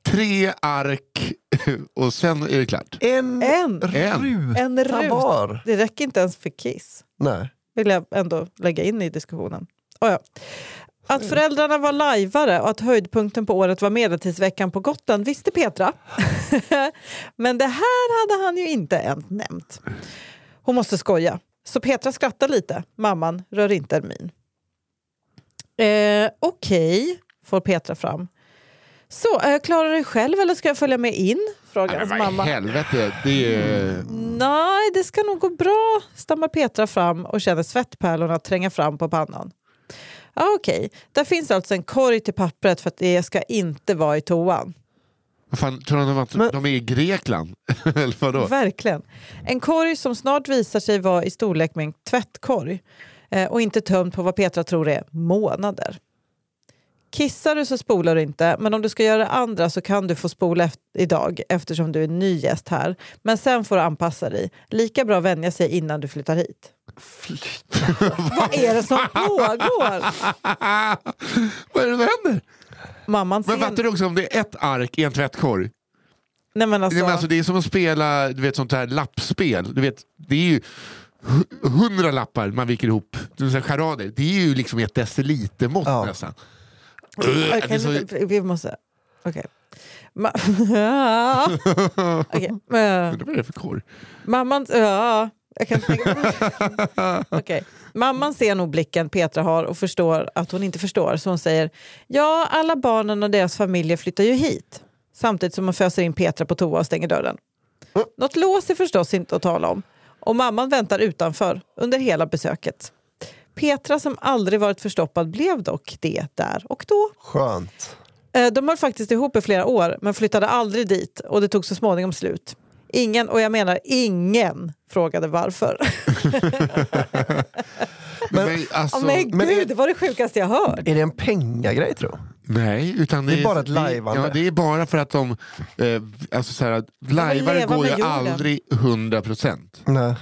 Tre ark och sen är det klart. En, En. ruta En ruta. var. Det räcker inte ens för kiss. Nej. vill jag ändå lägga in i diskussionen. Oh ja. Att föräldrarna var lajvare och att höjdpunkten på året var medeltidsveckan på Gotland visste Petra. Men det här hade han ju inte ens nämnt. Hon måste skoja. Så Petra skrattar lite. Mamman rör inte en min. Eh, Okej, får Petra fram. Så, eh, klarar du dig själv eller ska jag följa med in? Frågar hans mamma. helvete, det är... Nej, det ska nog gå bra, stammar Petra fram och känner svettpärlorna tränga fram på pannan. Ja, Okej, där finns alltså en korg till pappret för att det ska inte vara i toan. Vad fan, tror de att Men- de är i Grekland? Eller vadå? Verkligen. En korg som snart visar sig vara i storlek med en tvättkorg eh, och inte tömd på vad Petra tror är månader. Kissar du så spolar du inte, men om du ska göra det andra så kan du få spola eft- idag eftersom du är ny gäst här. Men sen får du anpassa dig. Lika bra vänja sig innan du flyttar hit. Vad är det som pågår? Vad är det som händer? Mamman. Men fattar du också om det är ett ark i en tvättkorg? Nej, men alltså, Nej, men alltså, det är som att spela du vet, sånt här lappspel. Du vet, det är ju hu- hundra lappar man viker ihop. Charader. Det är ju liksom ett decilitermått Ja. nästan. Det är så- vi- måste... Okej. Ma- Okej, eh, Vad är det för korg? Mamman... Ja, jag kan tänka Okej. Mamman ser nog blicken Petra har och förstår att hon inte förstår. Så hon säger ja, alla barnen och deras familjer flyttar ju hit. Samtidigt som hon föser in Petra på toa och stänger dörren. Något lås är förstås inte att tala om. Och mamman väntar utanför under hela besöket. Petra som aldrig varit förstoppad blev dock det där och då. Skönt. Eh, De höll faktiskt ihop i flera år men flyttade aldrig dit och det tog så småningom slut. Ingen, och jag menar ingen, frågade varför. Men, Men- alltså, Åh, men men gud, är- det var det sjukaste jag hört. Är det en pengagrej tror? Nej, utan det, Det är bara ett det- lajvande. Ja, det är bara för att de... Eh, alltså så här, lajvare går ju jorden. aldrig 100 procent. Nej.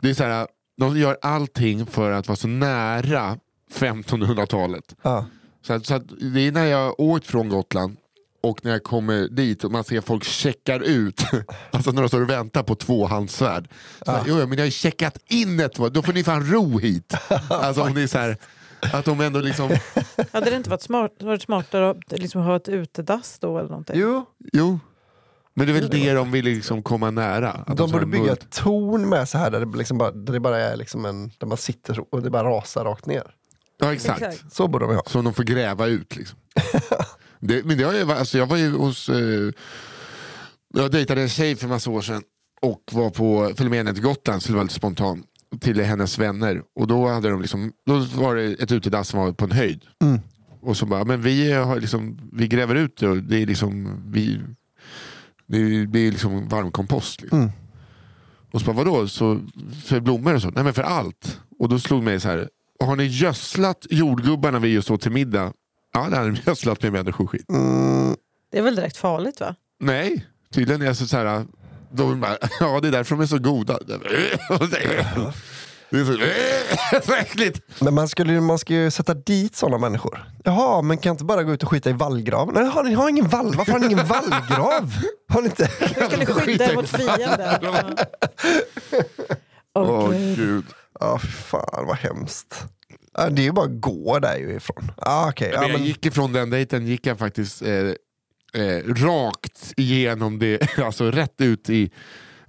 Det är så här, de gör allting för att vara så nära 1500-talet. Ja. Så, att, så att det är när jag åkt från Gotland och när jag kommer dit och man ser folk checkar ut, alltså när de står och väntar på tvåhandssvärd. Så här, jo, men jag har ju checkat in ett, då får ni fan ro hit. Alltså om det är så här, att de ändå liksom, Hade det inte varit, smart, varit smartare att liksom ha ett utedass då eller någonting? Jo, jo. Men det är väl det de vill liksom komma nära. Att de så borde bygga ett torn med så här där det, liksom bara, där det bara är liksom en, där man sitter och det bara rasar rakt ner. Ja exakt. Exakt. Så borde de ha. Som de får gräva ut. Liksom. Det, men det har ju, alltså jag var ju hos... Eh, jag dejtade en tjej för massa år sedan och var på, följde med henne till Gotland, så det var lite spontant, till hennes vänner. Och då, hade de liksom, då var det ett utedass som var på en höjd. Mm. Och så bara, men vi, har liksom, vi gräver ut det och det är liksom, vi, det blir liksom varmkompost. Liksom. Mm. Och så bara, vadå? Så, för blommor och så? Nej men för allt. Och då slog mig så här, har ni gödslat jordgubbarna vi just åt till middag? Ja, det hade de gödslat med människoskit. Mm, Det är väl direkt farligt va? Nej, tydligen är jag så, så här, de bara, ja det är därför de är så goda. Det är så, så äckligt. men man, skulle, man ska ju sätta dit sådana människor. Jaha, men kan inte bara gå ut och skita i vallgraven? Nej, har ni har ingen vall. Varför har ni ingen vallgrav? Har ni inte? Vi skulle skydda er mot fienden. Ja. Åh, Åh gud. gud. Ja, fy fan vad hemskt. Ja, det är ju bara att gå där ju ifrån. Ah, okay. ja, Men jag men, gick ifrån den dejten gick jag faktiskt eh, eh, rakt igenom det, alltså rätt ut i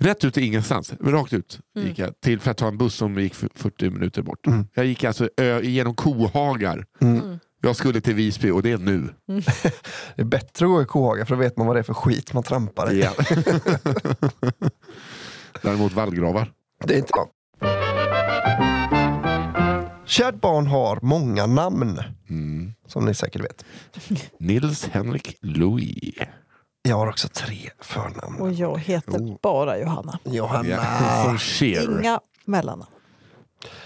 Rätt ut i ingenstans, rakt ut gick jag till för att ta en buss som gick f- 40 minuter bort. Mm. Jag gick alltså ö, igenom kohagar. Mm. Jag skulle till Visby och det är nu. Det är bättre att gå i kohaga för då vet man vad det är för skit man trampar i. Ja. Däremot vallgravar. Det är inte bra. Kärt barn har många namn, Mm. som ni säkert vet. Nils Henrik Louis. Jag har också tre förnamn. Och jag heter Oh. bara Johanna. Johanna. Inga mellannamn.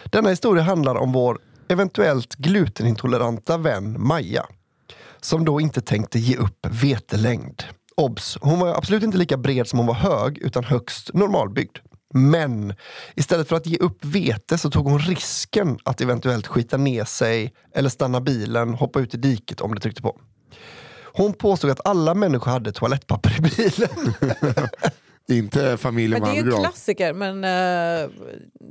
Denna historia handlar om vår eventuellt glutenintoleranta vän Maja. Som då inte tänkte ge upp vetelängd. Obs! Hon var absolut inte lika bred som hon var hög, utan högst normalbyggd. Men istället för att ge upp vete så tog hon risken att eventuellt skita ner sig eller stanna bilen, hoppa ut i diket om det tryckte på. Hon påstod att alla människor hade toalettpapper i bilen. Inte familjen Men det är ju en klassiker, men eh,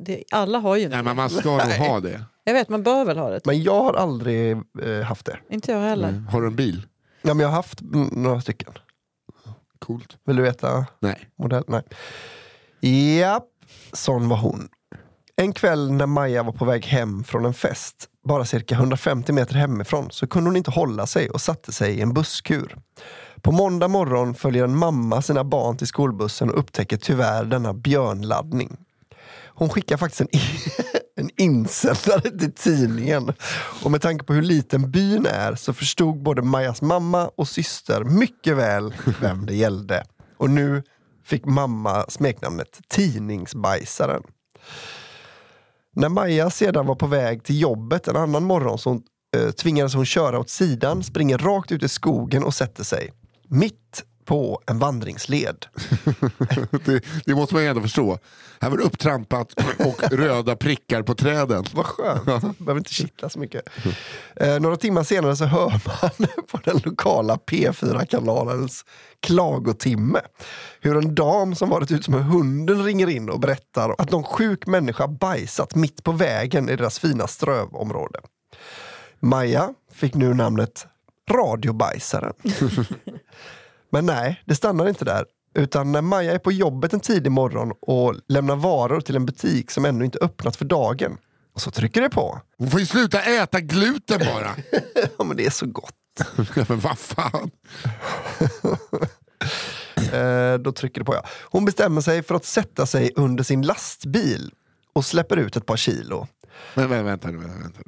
det, alla har ju inte Nej, men man ska nog ha det. Jag vet, man bör väl ha det. Men jag har aldrig eh, haft det. Inte jag heller. Mm. Har du en bil? Ja, men jag har haft några stycken. Coolt. Vill du veta Nej. modell? Nej. Ja, sån var hon. En kväll när Maja var på väg hem från en fest, bara cirka 150 meter hemifrån, så kunde hon inte hålla sig och satte sig i en busskur. På måndag morgon följer en mamma sina barn till skolbussen och upptäcker tyvärr denna björnladdning. Hon skickar faktiskt en, en insändare till tidningen. Och med tanke på hur liten byn är så förstod både Majas mamma och syster mycket väl vem det gällde. Och nu fick mamma smeknamnet Tidningsbajsaren. När Maja sedan var på väg till jobbet en annan morgon så hon, eh, tvingades hon köra åt sidan, springer rakt ut i skogen och sätter sig. Mitt på en vandringsled. Det, det måste man ju ändå förstå. Här var det upptrampat och röda prickar på träden. Vad skönt. Behöver inte kittla så mycket. Eh, några timmar senare så hör man på den lokala P4-kanalens klagotimme hur en dam som varit ute med hunden ringer in och berättar att någon sjuk människa bajsat mitt på vägen i deras fina strövområde. Maja fick nu namnet Radiobajsaren. Men nej, det stannar inte där. Utan när Maja är på jobbet en tidig morgon och lämnar varor till en butik som ännu inte öppnat för dagen. Så trycker det på. Hon får ju sluta äta gluten bara. Ja men det är så gott. Men vad fan. Eh, då trycker det på ja. Hon bestämmer sig för att sätta sig under sin lastbil och släpper ut ett par kilo. Men, men vänta nu. Vänta, vänta.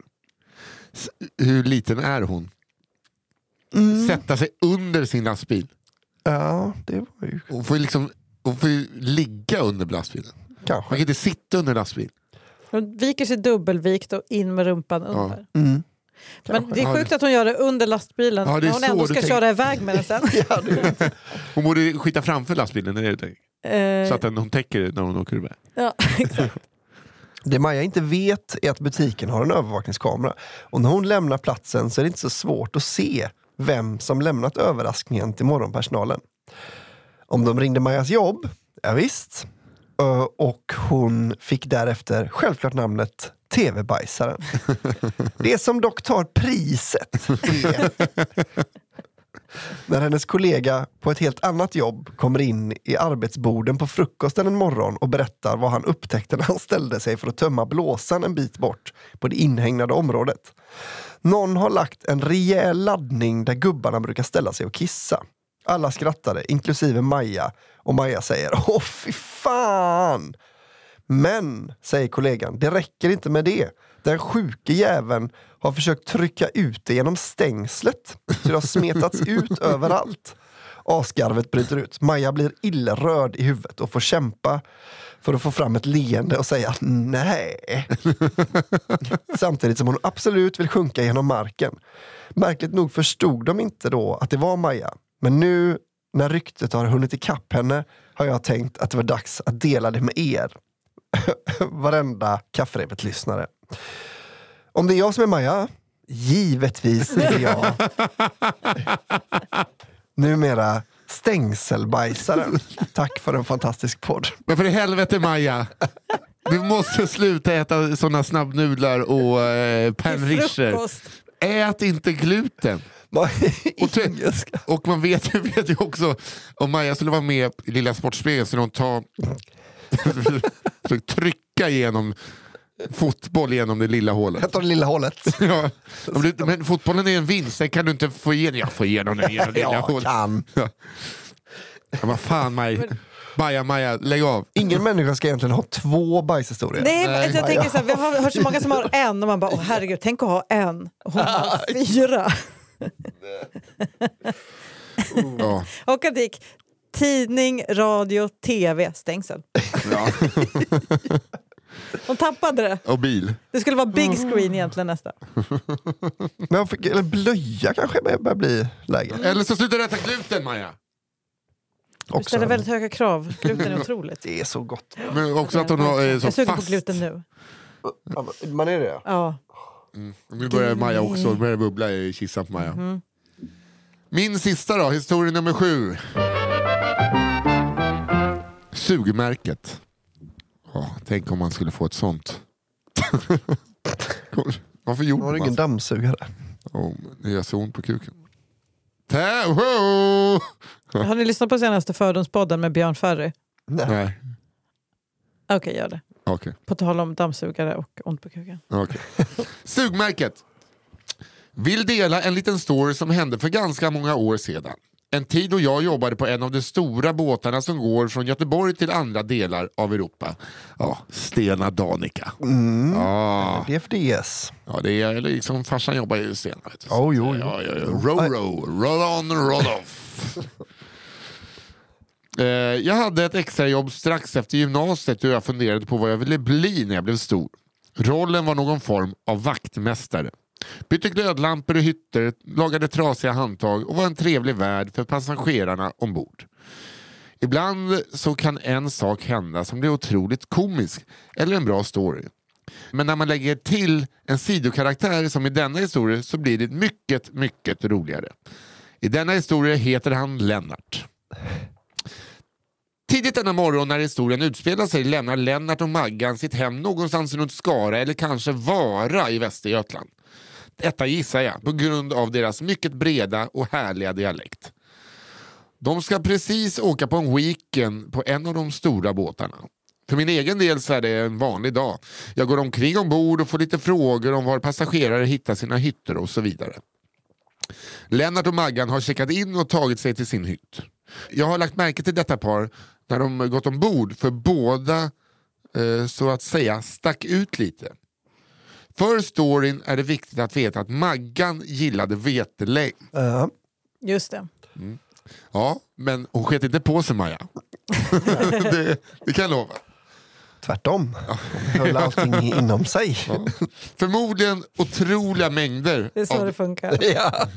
Hur liten är hon? Mm. Sätta sig under sin lastbil. Ja, det var ju Hon får ju, liksom, hon får ju ligga under lastbilen. Man kanske. kan inte sitta under lastbil. Hon viker sig dubbelvikt och in med rumpan under. Mm. Men det är sjukt att hon gör det under lastbilen Ja, det är när hon så ändå du ska tänker. köra iväg med den sen. Ja, det, Hon borde skita framför lastbilen. Är det du tänker? Eh, Så att den, hon täcker när hon åker iväg. ja, exakt. det Maja inte vet är att butiken har en övervakningskamera. Och när hon lämnar platsen så är det inte så svårt att se vem som lämnat överraskningen till morgonpersonalen. Om de ringde Majas jobb, ja, visst. Och hon fick därefter självklart namnet TV-bajsaren. Det som dock tar priset är när hennes kollega på ett helt annat jobb kommer in i arbetsborden på frukosten en morgon och berättar vad han upptäckte när han ställde sig för att tömma blåsan en bit bort på det inhägnade området. Någon har lagt en rejäl laddning där gubbarna brukar ställa sig och kissa. Alla skrattade, inklusive Maja. Och Maja säger Åh fy fan! Men, säger kollegan, det räcker inte med det. Den sjuke jäveln har försökt trycka ut det genom stängslet. Så det har smetats ut överallt. Asgarvet bryter ut. Maja blir illröd i huvudet och får kämpa för att få fram ett leende och säga nej. Samtidigt som hon absolut vill sjunka genom marken. Märkligt nog förstod de inte då att det var Maja. Men nu när ryktet har hunnit ikapp henne har jag tänkt att det var dags att dela det med er. Varenda kafferepet-lyssnare. Om det är jag som är Maja, givetvis är det jag. Numera stängselbajsaren. Tack för en fantastisk podd. Men för i helvete Maja! Vi måste sluta äta såna snabbnudlar och eh, frukost. Ät inte gluten. Och, och man vet, vet ju också, om Maja skulle vara med i Lilla Sportspegeln skulle hon ta trycka igenom fotboll genom det lilla hålet. Jag tar det lilla hålet. Ja. Men fotbollen är en vinst, sen kan du inte få igenom, jag får igenom den genom det lilla Jag hålet. kan. Ja. Ja, vad fan Maj, Maja, Maja, lägg av. Ingen människa ska egentligen ha två bajshistorier. Nej, Nej. men jag tänker så här, vi har hört så många som har en och man bara, åh herregud, tänk att ha en. Och hon har fyra. Ja. Och att det gick tidning, radio, tv, stängsel. Ja. De tappade det. Och bil. Det skulle vara big screen egentligen nästa. Men fick, eller blöja kanske börjar bli läge. Eller så slutar du äta gluten Maja. Du ställer väldigt höga krav. Gluten är otroligt. Det är så gott. Men också att hon har, är så Jag suger på fast. gluten nu. Man är det? Ja. Nu börjar Maja också, det börjar bubbla i kissan på Maja. Mhm. Min sista då, historia nummer sju. Sugmärket. Ja, tänk om man skulle få ett sånt. Varför gjorde Har du man ingen dammsugare? Oh, det gör så ont på kuken. Har ni lyssnat på senaste Fördomspodden med Björn Ferry? Nej, Okej, gör det. okej. På tal om dammsugare och ont på kuken. okej. Sugmärket. Vill dela en liten story som hände för ganska många år sedan. En tid då jag jobbade på en av de stora båtarna som går från Göteborg till andra delar av Europa. Ja, Stena Danica. Ja, DFDS. ja, det är liksom farsan jobbar ju i Stena. Oh, jo, jo. Ja, ja, ja. Row, row, roll on, roll off. Eh, Jag hade ett extrajobb strax efter gymnasiet och jag funderade på vad jag ville bli när jag blev stor. Rollen var någon form av vaktmästare. Bytte glödlampor i hytter, lagade trasiga handtag och var en trevlig värd för passagerarna ombord. Ibland så kan en sak hända som blir otroligt komisk eller en bra story. Men när man lägger till en sidokaraktär som i denna historia så blir det mycket, mycket roligare. I denna historia heter han Lennart. Tidigt denna morgon när historien utspelar sig lämnar Lennart och Maggan sitt hem någonstans runt Skara eller kanske Vara i Västergötland. Detta gissar jag på grund av deras mycket breda och härliga dialekt. De ska precis åka på en weekend på en av de stora båtarna. För min egen del så är det en vanlig dag. Jag går omkring ombord och får lite frågor om var passagerare hittar sina hytter och så vidare. Lennart och Maggan har checkat in och tagit sig till sin hytt. Jag har lagt märke till detta par när de gått ombord för båda eh, så att säga stack ut lite. För storyn är det viktigt att veta att Maggan gillade vetelängd. Ja. Just det. Ja, men hon sket inte på sig Maja. det, det kan jag lova. Tvärtom. De höll allting inom sig. Förmodligen otroliga mängder. Det är så av- det funkar. Ja.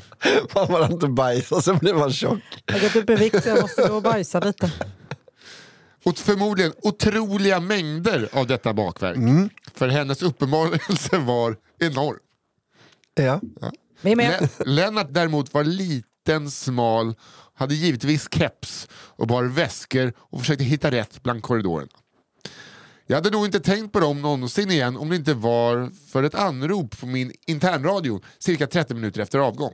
Man var inte bajs och så blev man tjock. Jag har gått upp i vikt så jag måste gå och bajsa lite. Och förmodligen otroliga mängder av detta bakverk. För hennes uppenbarelse var enorm. Ja. Med. Le- Lennart däremot var liten, smal, hade givetvis keps och bar väskor och försökte hitta rätt bland korridorerna. Jag hade nog inte tänkt på dem någonsin igen om det inte var för ett anrop på min internradio cirka 30 minuter efter avgång.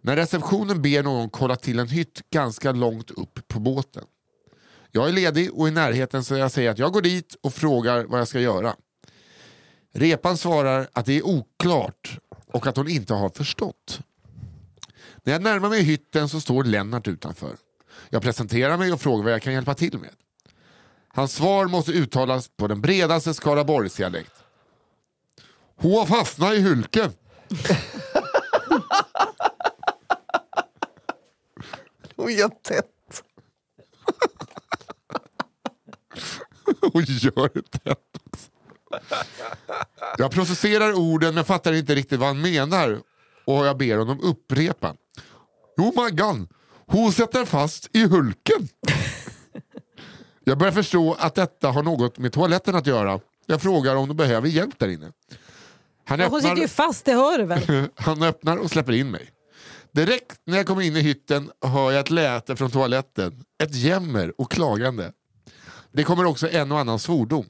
När receptionen ber någon kolla till en hytt ganska långt upp på båten. Jag är ledig och i närheten så jag säger att jag går dit och frågar vad jag ska göra. Repan svarar att det är oklart och att hon inte har förstått. När jag närmar mig hytten så står Lennart utanför. Jag presenterar mig och frågar vad jag kan hjälpa till med. Hans svar måste uttalas på den bredaste Skaraborgsdialekt. Hon har fastnat i hulken. Hon gör tätt. och gör det också. Jag processerar orden men fattar inte riktigt vad han menar och jag ber honom upprepa. Jo Maggan, hon sätter fast i hulken. Jag börjar förstå att detta har något med toaletten att göra. Jag frågar om de behöver hjälp där inne. Han Ja, Hon sitter ju fast, det hör du väl? han öppnar och släpper in mig. Direkt när jag kommer in i hytten hör jag ett läte från toaletten. Ett jämmer och klagande. Det kommer också en och annan svordom.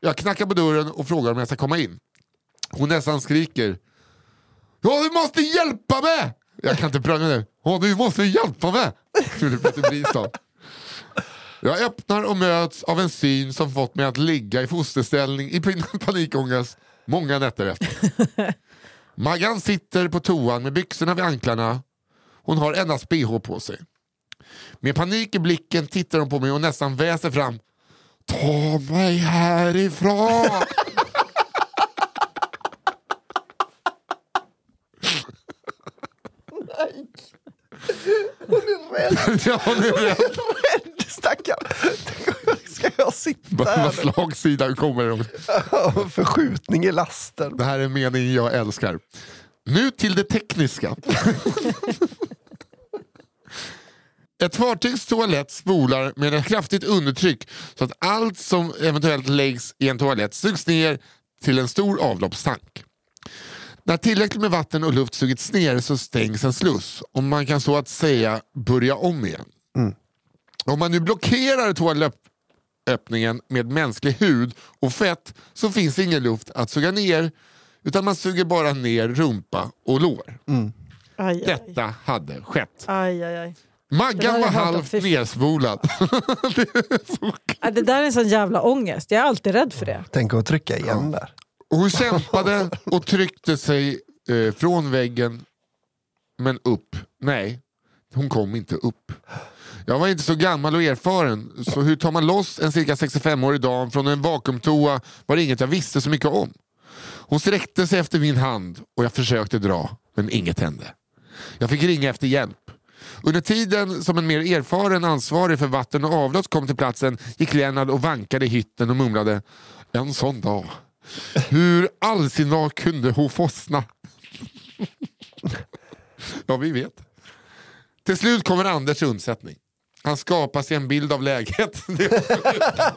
Jag knackar på dörren och frågar om jag ska komma in. Hon nästan skriker. Ja, du måste hjälpa mig! Jag kan inte prata med. Ja, du måste hjälpa mig! Skulle Peter Bristad. Jag öppnar och möts av en syn som fått mig att ligga i fosterställning i panikångest många nätter efter. Maggan sitter på toan med byxorna vid anklarna. Hon har endast bh på sig. Med panik i blicken tittar hon på mig och nästan väser fram. Ta mig härifrån! Hon är rädd. ja, hon är rädd. rädd stackarn. Ska jag sitta Vad här? slagsidan kommer. Förskjutning i lasten. Det här är meningen jag älskar. Nu till det tekniska. Ett fartygs toalett spolar med ett kraftigt undertryck så att allt som eventuellt läggs i en toalett sugs ner till en stor avloppstank. När tillräckligt med vatten och luft sugits ner så stängs en sluss och man kan så att säga börja om igen. Om man nu blockerar toalettöppningen med mänsklig hud och fett så finns det ingen luft att suga ner utan man suger bara ner rumpa och lår. Aj, aj, aj. Detta hade skett. aj, Maggan var halvt Fy- nerspolad. Det där är en sån jävla ångest. Jag är alltid rädd för det. Tänk att trycka igen där. Och hon kämpade och tryckte sig eh, från väggen, men upp. Nej, hon kom inte upp. Jag var inte så gammal och erfaren, så hur tar man loss en cirka 65-årig dam från en vakuumtoa var det inget jag visste så mycket om. Hon sträckte sig efter min hand och jag försökte dra, men inget hände. Jag fick ringa efter hjälp. Under tiden som en mer erfaren ansvarig för vatten och avlopp kom till platsen gick Lennart och vankade i hytten och mumlade En sån dag. Hur all sin dag kunde hon fostna? ja, vi vet. Till slut kommer Anders undsättning. Han skapar sig en bild av läget.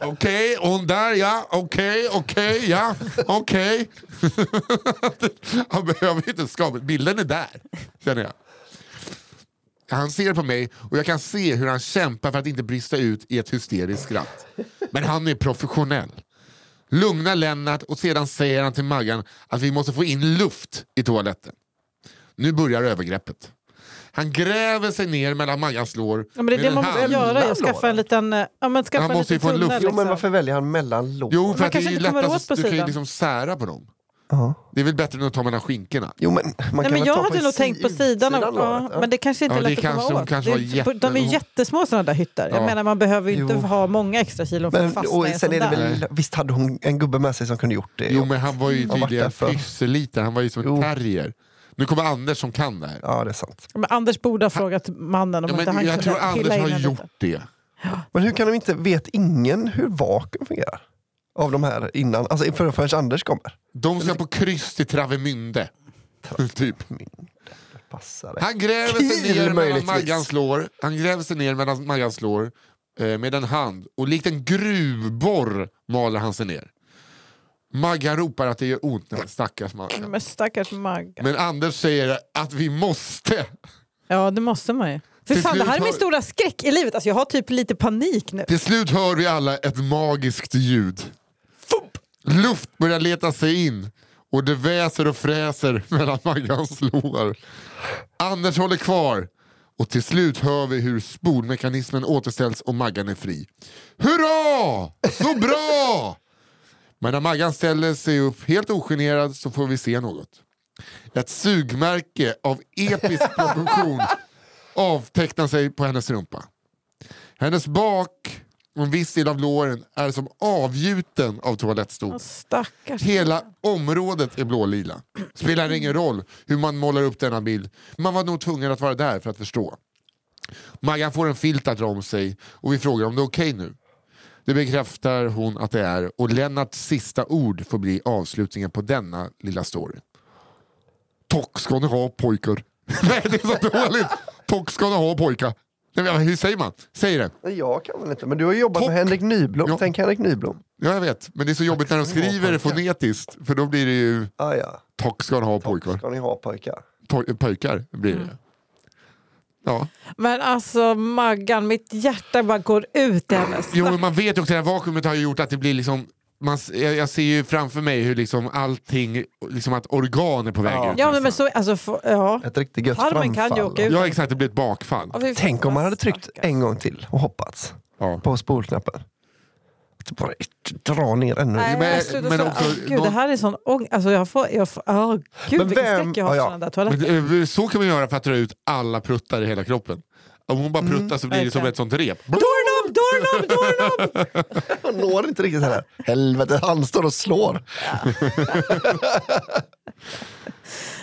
Okej, hon där ja, okej, okej, ja, okej. Han behöver inte skapa, bilden är där, känner jag. Han ser på mig och jag kan se hur han kämpar för att inte brista ut i ett hysteriskt skratt. Men han är professionell. Lugnar Lennart och sedan säger han till Maggan att vi måste få in luft i toaletten. Nu börjar övergreppet. Han gräver sig ner mellan Maggans lår. Ja, men det är det man måste göra. Jag skaffa en liten, eh, ja, men skaffa Han en måste ju liten få en luft. Jo, Liksom. men varför väljer han mellan låren? Jo, för att det kanske är ju lättast, du kan ju liksom sära på dem. Ja. Det är väl bättre än att ta mellan skinkorna. Jo, men man Nej, kan men jag ta hade nog tänkt på sidan. Av, ja, men det kanske inte är Ja, lätt att komma de åt. kanske Det var är- De är jätte- jättesmå sådana där hytter. Jag Ja. menar man behöver ju inte Jo. ha många extra kilon för att fastna och i en sen sån är det där. visst hade hon en gubbe med sig som kunde gjort det? Jo men han var ju tydligen pytteliten, han var ju som en terrier. Nu kommer Anders som kan det här. Ja, det är sant. Men Anders borde ha frågat mannen om Ja, inte men han jag kunde tror Anders har gjort det. Men hur kan de inte, vet ingen hur vakuum fungerar? Av de här innan, alltså för, förrän Anders kommer. De ska på kryss till Travemünde. typ. Han gräver sig Kiel, ner mellan möjligtvis. Maggans lår, han gräver sig ner mellan Maggans lår eh, med en hand och likt en gruvborr maler han sig ner. Maggan ropar att det gör ont, Nej, stackars Maggan. Men stackars Magga. Men Anders säger att vi måste. Ja, det måste man ju. För fan, det här är min stora skräck i livet. Alltså, jag har typ lite panik nu. Till slut hör vi alla ett magiskt ljud. Luft börjar leta sig in och det väser och fräser mellan Maggans lår. Anders håller kvar och till slut hör vi hur spolmekanismen återställs och Maggan är fri. Hurra! Så bra! Men när Maggan ställer sig upp helt ogenerad så får vi se något. Ett sugmärke av episk proportion avtecknar sig på hennes rumpa. Hennes bak och en viss del av låren är som avgjuten av toalettstol. Åh, stackars. Hela området är blålila. Spelar ingen roll hur man målar upp denna bild. Man var nog tvungen att vara där för att förstå. Maggan får en filt att dra om sig och vi frågar om det är okej nu. Det bekräftar hon att det är och Lennarts sista ord får bli avslutningen på denna lilla story. Tack ska ni ha pojkar. Nej det är så dåligt. Tack ska ni ha pojkar. Nej, men hur säger man? Säg det. Jag kan väl inte, men du har jobbat Topp. med Henrik Nyblom. Ja. Tänk Henrik Nyblom. Ja jag vet, men det är så jobbigt när de skriver det fonetiskt för då blir det ju Ah, ja. tack ska ni ha pojkar. Ska ni ha pojkar? Poj- pojkar blir det. Ja. Men alltså Maggan, mitt hjärta bara går ut i hennes. Jo, men man vet ju också att det här vakuumet har gjort att det blir liksom man, jag, jag ser ju framför mig hur liksom allting, liksom att organ är på väg Ja. ut. Ja, men, men så, alltså, få- ja. Ett riktigt gött Tarmen kan ju framfall. åka ut. Ja exakt, det blir ett bakfall. Ja, Tänk om man hade tryckt stackars. en gång till och hoppats Ja. på spolknappen. Bara dra ner ännu. Nej, Men- men, också Åh, gud, någon- det här är sån ång... Alltså jag får... Jag får oh, gud, Men vilken vem- skräck jag har Ja, för ja. sådana där toaletter. Men, eh, så kan man göra för att dra ut alla pruttar i hela kroppen. Om hon bara pruttar så blir det som ett sånt rep. Doorknob, doorknob, doorknob! Han når inte riktigt heller. Helvete, han står och slår.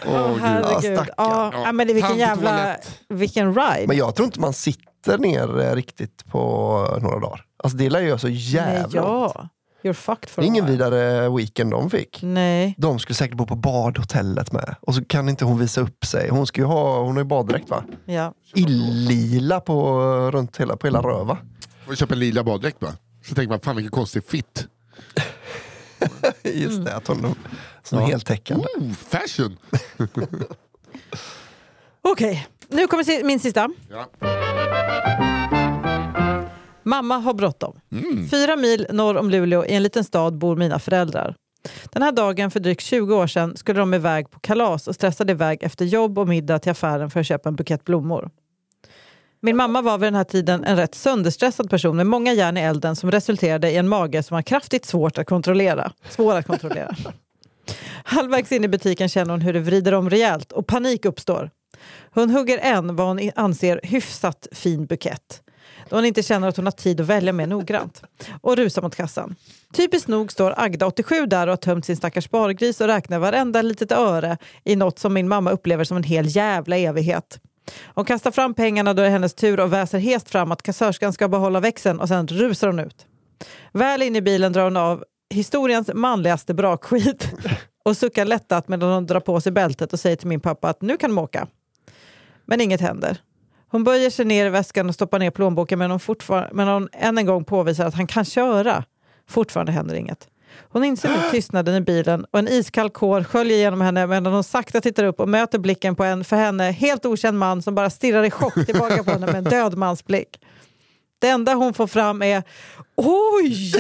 Åh, Åh, gud. herregud. Ja, Ja, ja. Men det, vilken jävla... Vilken ride. Men jag tror inte man sitter ner eh, riktigt på några dagar. Alltså det lär ju göra så Nej, jävla ja. You're fucked for Det är ingen vidare weekend de fick. Nej. De skulle säkert bo på badhotellet med. Och så kan inte hon visa upp sig. Hon ska ju ha, hon har ju baddräkt va? Ja. Illila på, runt hela, på hela röva. Får köpa en lila baddräkt bara. Så tänker man, fan vilken konstig fit. Just det, att hon som Ja. heltäckande. Oh, fashion! Okej, nu kommer min sista. Ja. Mamma har bråttom. Mm. Fyra mil norr om Luleå i en liten stad bor mina föräldrar. Den här dagen för drygt 20 år sedan skulle de iväg på kalas och stressade iväg efter jobb och middag till affären för att köpa en bukett blommor. Min mamma var vid den här tiden en rätt sönderstressad person med många järn i elden som resulterade i en mage som var kraftigt svårt att kontrollera. Svår att kontrollera. Halvvägs in i butiken känner hon hur det vrider om rejält och panik uppstår. Hon hugger en vad hon anser hyfsat fin bukett då hon inte känner att hon har tid att välja mer noggrant och rusar mot kassan. Typiskt nog står Agda, 87, där och har tömt sin stackars spargris och räknar varenda litet öre i något som min mamma upplever som en hel jävla evighet. Hon kastar fram pengarna då det är hennes tur och väser hest fram att kassörskan ska behålla växeln och sen rusar hon ut. Väl in i bilen drar hon av historiens manligaste brakskit och suckar lättat medan hon drar på sig bältet och säger till min pappa att nu kan de åka. Men inget händer. Hon böjer sig ner i väskan och stoppar ner plånboken men hon, men hon än en gång påvisar att han kan köra. Fortfarande händer inget. Hon inser nu tystnaden i bilen och en iskall kår sköljer genom henne medan hon sakta tittar upp och möter blicken på en för henne helt okänd man som bara stirrar i chock tillbaka på henne med en död mans blick. Det enda hon får fram är oj!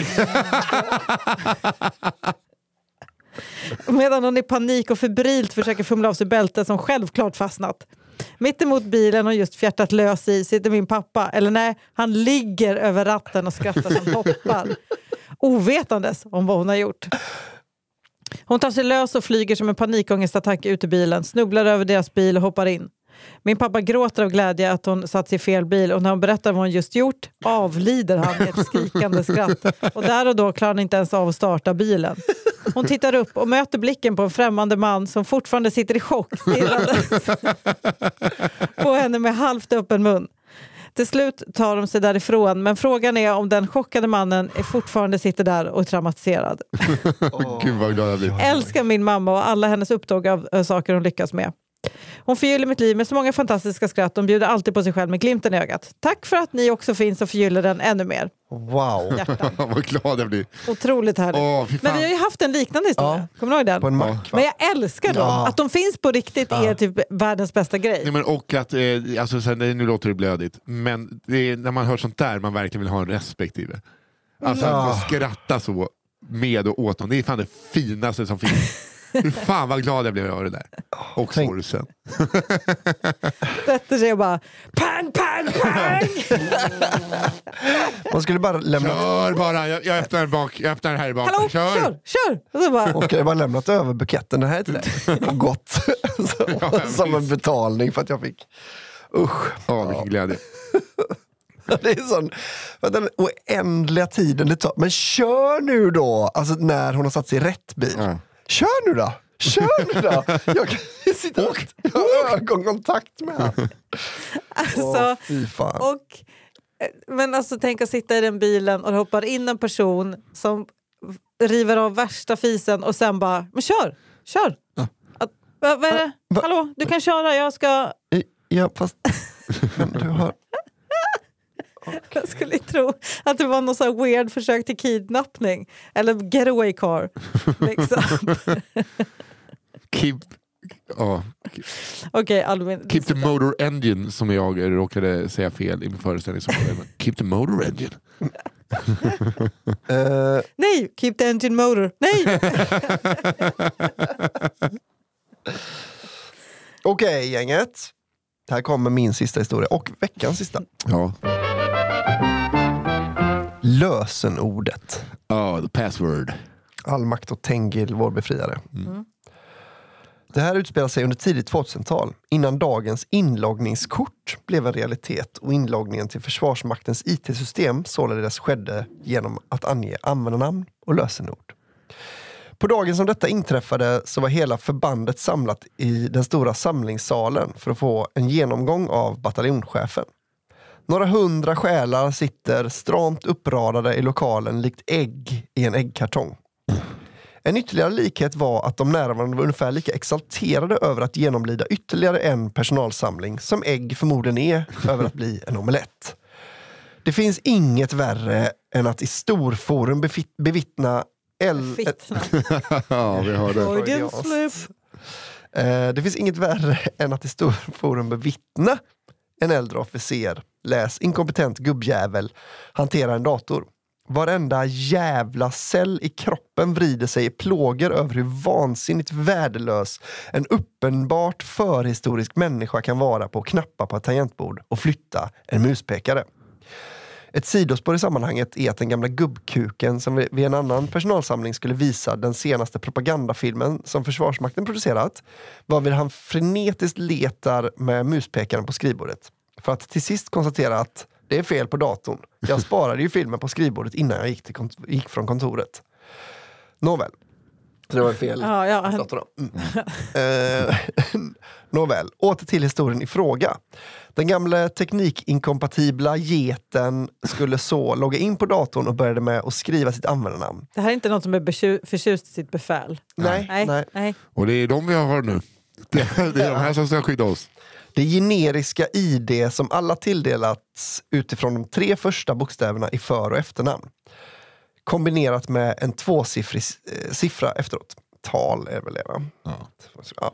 Medan hon i panik och febrilt försöker fumla av sig bältet som självklart fastnat. Mitt emot bilen och just fjärtat lös i sitter min pappa. Eller nej, han ligger över ratten och skrattar som hoppar. Ovetandes om vad hon har gjort. Hon tar sig lös och flyger som en panikångestattack ut ur bilen, snubblar över deras bil och hoppar in. Min pappa gråter av glädje att hon satt sig i fel bil och när hon berättar vad hon just gjort avlider han med ett skrikande skratt. Och där och då klarar han inte ens av att starta bilen. Hon tittar upp och möter blicken på en främmande man som fortfarande sitter i chock stirrandes på henne med halvt öppen mun. Till slut tar de sig därifrån men frågan är om den chockade mannen är fortfarande sitter där och är traumatiserad. Gud vad glad jag blir. Älskar min mamma och alla hennes upptåg av äh, saker hon lyckas med. Hon förgyller mitt liv med så många fantastiska skratt och bjuder alltid på sig själv med glimten i ögat. Tack för att ni också finns och förgyller den ännu mer. Wow. Hjärtan. vad glad jag blir. Otroligt härligt. Åh, fy fan. Men vi har ju haft en liknande historia. Kommer du ihåg den? På en mack va? Men jag älskar dem. Ja. Att de finns på riktigt är typ världens bästa grej. Nej, men och att, eh, alltså, sen, nu låter det blödigt, men det är när man hör sånt där man verkligen vill ha en respektive. Alltså Ja. att skratta så med och åt dem, det är fan det finaste som finns. Fan vad glad jag blev av det där. Och Tänk- sorgsen. Sätter sig och bara pang, pang, pang! Man skulle bara lämna Kör bara, jag, jag, öppnar bak, jag öppnar här bak. Hallå, Kör! kör, kör! Och så bara, Och jag bara lämnat över buketten, den här är till dig. Och gått. Så, Ja, som en betalning för att jag fick. Usch. Åh, vilken glädje. Det är sån, den oändliga tiden det tar. Men kör nu då! Alltså när hon har satt sig i rätt bil. Ja. Kör nu då! Kör nu då! Jag kan sitta och har ögonkontakt med honom. alltså, Åh, och, eh, men alltså tänk att sitta i den bilen och det hoppar in en person som river av värsta fisen och sen bara, men kör, kör! Att, va, vad är det? Va- Hallå, du kan köra, jag ska... Ja, fast... Men du har... Jag skulle tro att det var något så weird försök till kidnappning. Eller getaway car. Liksom. Keep, ja, Okej, Albin. keep the motor engine som jag råkade säga fel i min föreställning. Keep the motor engine. Eh, Nej, keep the engine motor. Nej! Okej gänget. Här kommer min sista historia och veckans sista. Ja. Lösenordet. Ja, the password. All makt åt Tengil, vår befriare. Det här utspelar sig under tidigt 2000-tal, innan dagens inloggningskort blev en realitet och inloggningen till Försvarsmaktens IT-system således skedde genom att ange användarnamn och lösenord. På dagen som detta inträffade så var hela förbandet samlat i den stora samlingssalen för att få en genomgång av bataljonschefen. Några hundra själar sitter stramt uppradade i lokalen likt ägg i en äggkartong. En ytterligare likhet var att de närvarande var ungefär lika exalterade över att genomlida ytterligare en personalsamling som ägg förmodligen är över att bli en omelett. Det finns inget värre än att i storforum bevittna el- Fittna. ja, vi har det. Freudian slip. Eh, det finns inget värre än att i storforum bevittna en äldre officer, läs inkompetent gubbjävel, hantera en dator. Varenda jävla cell i kroppen vrider sig i plågor över hur vansinnigt värdelös en uppenbart förhistorisk människa kan vara på att knappa på ett tangentbord och flytta en muspekare. Ett sidospår i sammanhanget är att den gamla gubbkuken som vid en annan personalsamling skulle visa den senaste propagandafilmen som Försvarsmakten producerat, varvid han frenetiskt letar med muspekaren på skrivbordet. För att till sist konstatera att det är fel på datorn. Jag sparade ju filmen på skrivbordet innan jag gick, kont- gick från kontoret. Nåväl. Så det var fel. Ja, ja. Mm. Eh, Nåväl, åter till historien i fråga. Den gamla teknikinkompatibla geten skulle så logga in på datorn och började med att skriva sitt användarnamn. Det här är inte något som är förtjust i sitt befäl. Nej, Nej, nej. nej. Och det är de vi har nu. Det är det är de här som ska skydda oss. Det generiska ID som alla tilldelats utifrån de tre första bokstäverna i för och efternamn. Kombinerat med en tvåsiffrig eh, siffra efteråt. Tal är väl det va? Ja.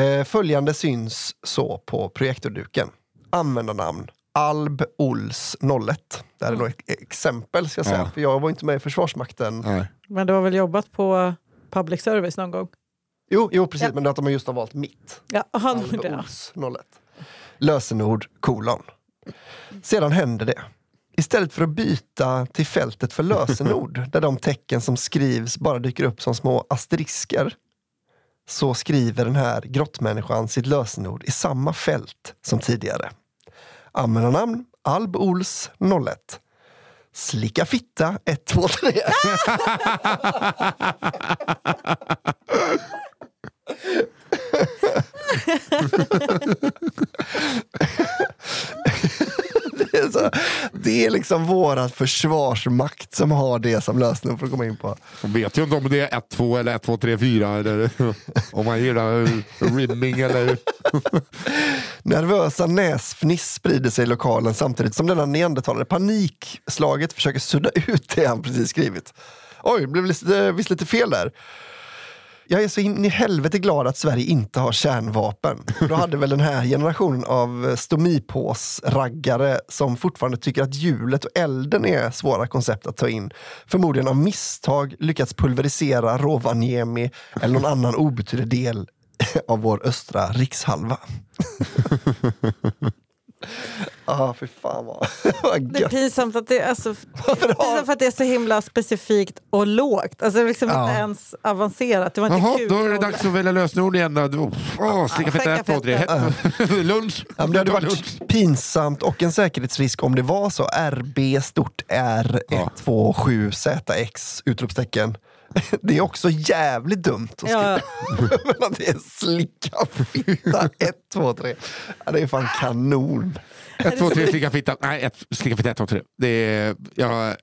Eh, följande syns så på projektorduken. Användarnamn Alb Ols 01. Det här är nog ett exempel ska jag säga. Ja. För jag var inte med i Försvarsmakten. Nej. Men du har väl jobbat på public service någon gång? Jo, jo precis, Ja. men att de just har valt mitt. Ja, han Alb det. Ols 01. Lösenord kolon. Sedan händer det. Istället för att byta till fältet för lösenord, där de tecken som skrivs bara dyker upp som små asterisker, så skriver den här grottmänniskan sitt lösenord i samma fält som tidigare. Användarnamn Alb Ols 01. Slicka fitta 123. det, är så, det är liksom våran försvarsmakt som har det som lösenord för att komma in på. De vet ju inte om det är 1, 2 eller 1, 2, 3, 4 eller om man gillar rimming eller... Nervösa näsfniss sprider sig i lokalen samtidigt som denna neandertalare panikslaget försöker sudda ut det han precis skrivit. Oj, det blev lite, visst lite fel där. Jag är så in i helvete glad att Sverige inte har kärnvapen. Då hade väl den här generationen av stomipåsraggare som fortfarande tycker att hjulet och elden är svåra koncept att ta in. Förmodligen av misstag lyckats pulverisera Rovaniemi eller någon annan obetydlig del av vår östra rikshalva. Ja, ah, för fan vad, vad Det är pinsamt att det, alltså, pinsamt för att det är så himla specifikt och lågt. Alltså liksom Ja. inte ens avancerat. Det var inte Jaha, kul. då är det dags att välja lösenord igen. Då. Oh, slicka fetta Slicka 1, 2, 3. fetta. Lunch. Ja, men det hade varit pinsamt och en säkerhetsrisk om det var så. RB stort R Ja. 127 ZX utropstecken. Det är också jävligt dumt att skriva. Ja, det är slicka fitta 1, 2, 3. Ja, det är fan kanon. 1, 2, 3, slicka fitta. Nej, ett, slicka fitta 1, 2, 3. Det är... Ja,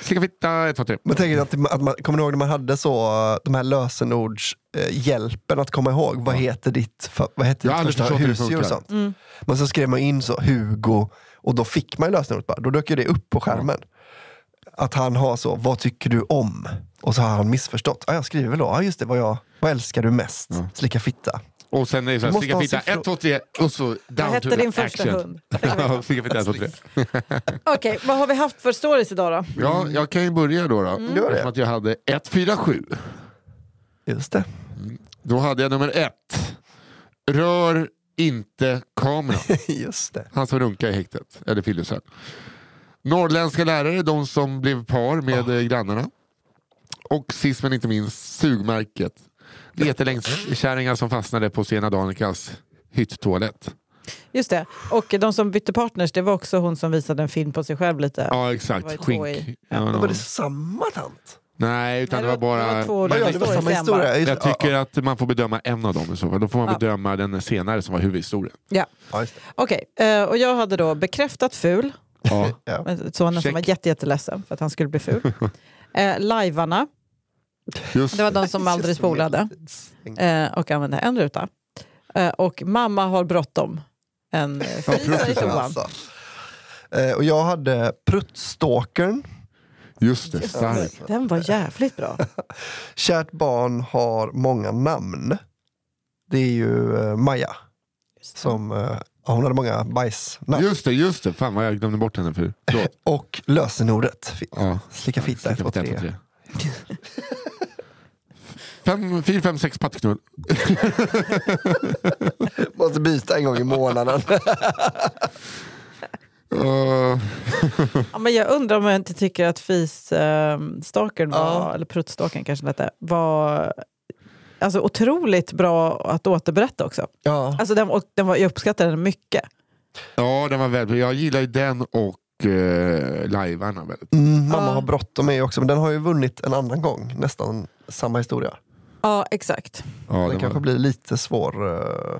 slicka fitta 1, 2, 3. Men tänk att, att man, kommer ni ihåg när man hade så, de här lösenordshjälpen att komma ihåg? Vad heter ditt, vad heter ditt första husdjur och sånt? Men så skrev man in så Hugo och då fick man lösenordet bara. Då dök ju det upp på skärmen. Att han har så, vad tycker du om? Och så har han missförstått. Ah, jag skriver väl då, ah, just det, vad, jag, vad älskar du mest? Slicka fitta. Och sen är det så här, Du måste sticka ha fitta, ett, två, tre och så down Vad hette to din första action. hund? Ja, sticka fitta, ett, två, tre. Okej, vad har vi haft för stories idag då? Ja, jag kan ju börja då. då. Mm. Gör det. Att jag hade 147. Just det. Då hade jag nummer ett. Rör inte kameran. Just det. Han som runkade i häktet, eller Fillesön. Norrländska lärare, de som blev par med oh. grannarna. Och sist men inte minst sugmärket. Vetelängdskärringar som fastnade på Sena Danikas hytttoalett. Just det. Och de som bytte partners, det var också hon som visade en film på sig själv lite. Ja Det var exakt, ju två skink. i- Ja, Men någon- var det samma tant? Nej, utan Nej, det var bara... två Ja, det var stories samma igen bara. historia. Jag tycker ja, att man får bedöma en av dem i så fall. Då får man Ja. bedöma den senare som var huvudhistorien. Ja. ja, just det. Okej, eh, och jag hade då bekräftat ful. Ja. Sonen som Check. var jätte, jätteledsen för att han skulle bli ful. Eh, Lajvarna, Just det var de som aldrig spolade eh, och använde en ruta. Eh, och mamma har bråttom. En fisa i toan. Alltså. Eh, och jag hade Pruttstalkern. Just det, starkt. Den var jävligt bra. Kärt barn har många namn. Det är ju eh, Maja. Som, eh, ja, hon hade många bajsnamn. Just det, just det. Fan vad jag glömde bort henne för. Och lösenordet. Ja. Slicka fitta, ett, två, Ett, två, tre. tre. Fem, fyra, fem, sex pattknull. Måste byta en gång i månaden. Uh, Ja, men jag undrar om jag inte tycker att fis-stalkern, var, Ja. eller pruttstalkern kanske det var alltså, otroligt bra att återberätta också. ja. Alltså, den, och den var, jag uppskattade den mycket. ja, den var väldigt Jag gillar ju den och uh, lajvarna väldigt. Mm, mamma Ja. har bråttom är också, men den har ju vunnit en annan gång. Nästan samma historia. Ja, exakt. Ja, Den den kanske var, blir lite svår. eh,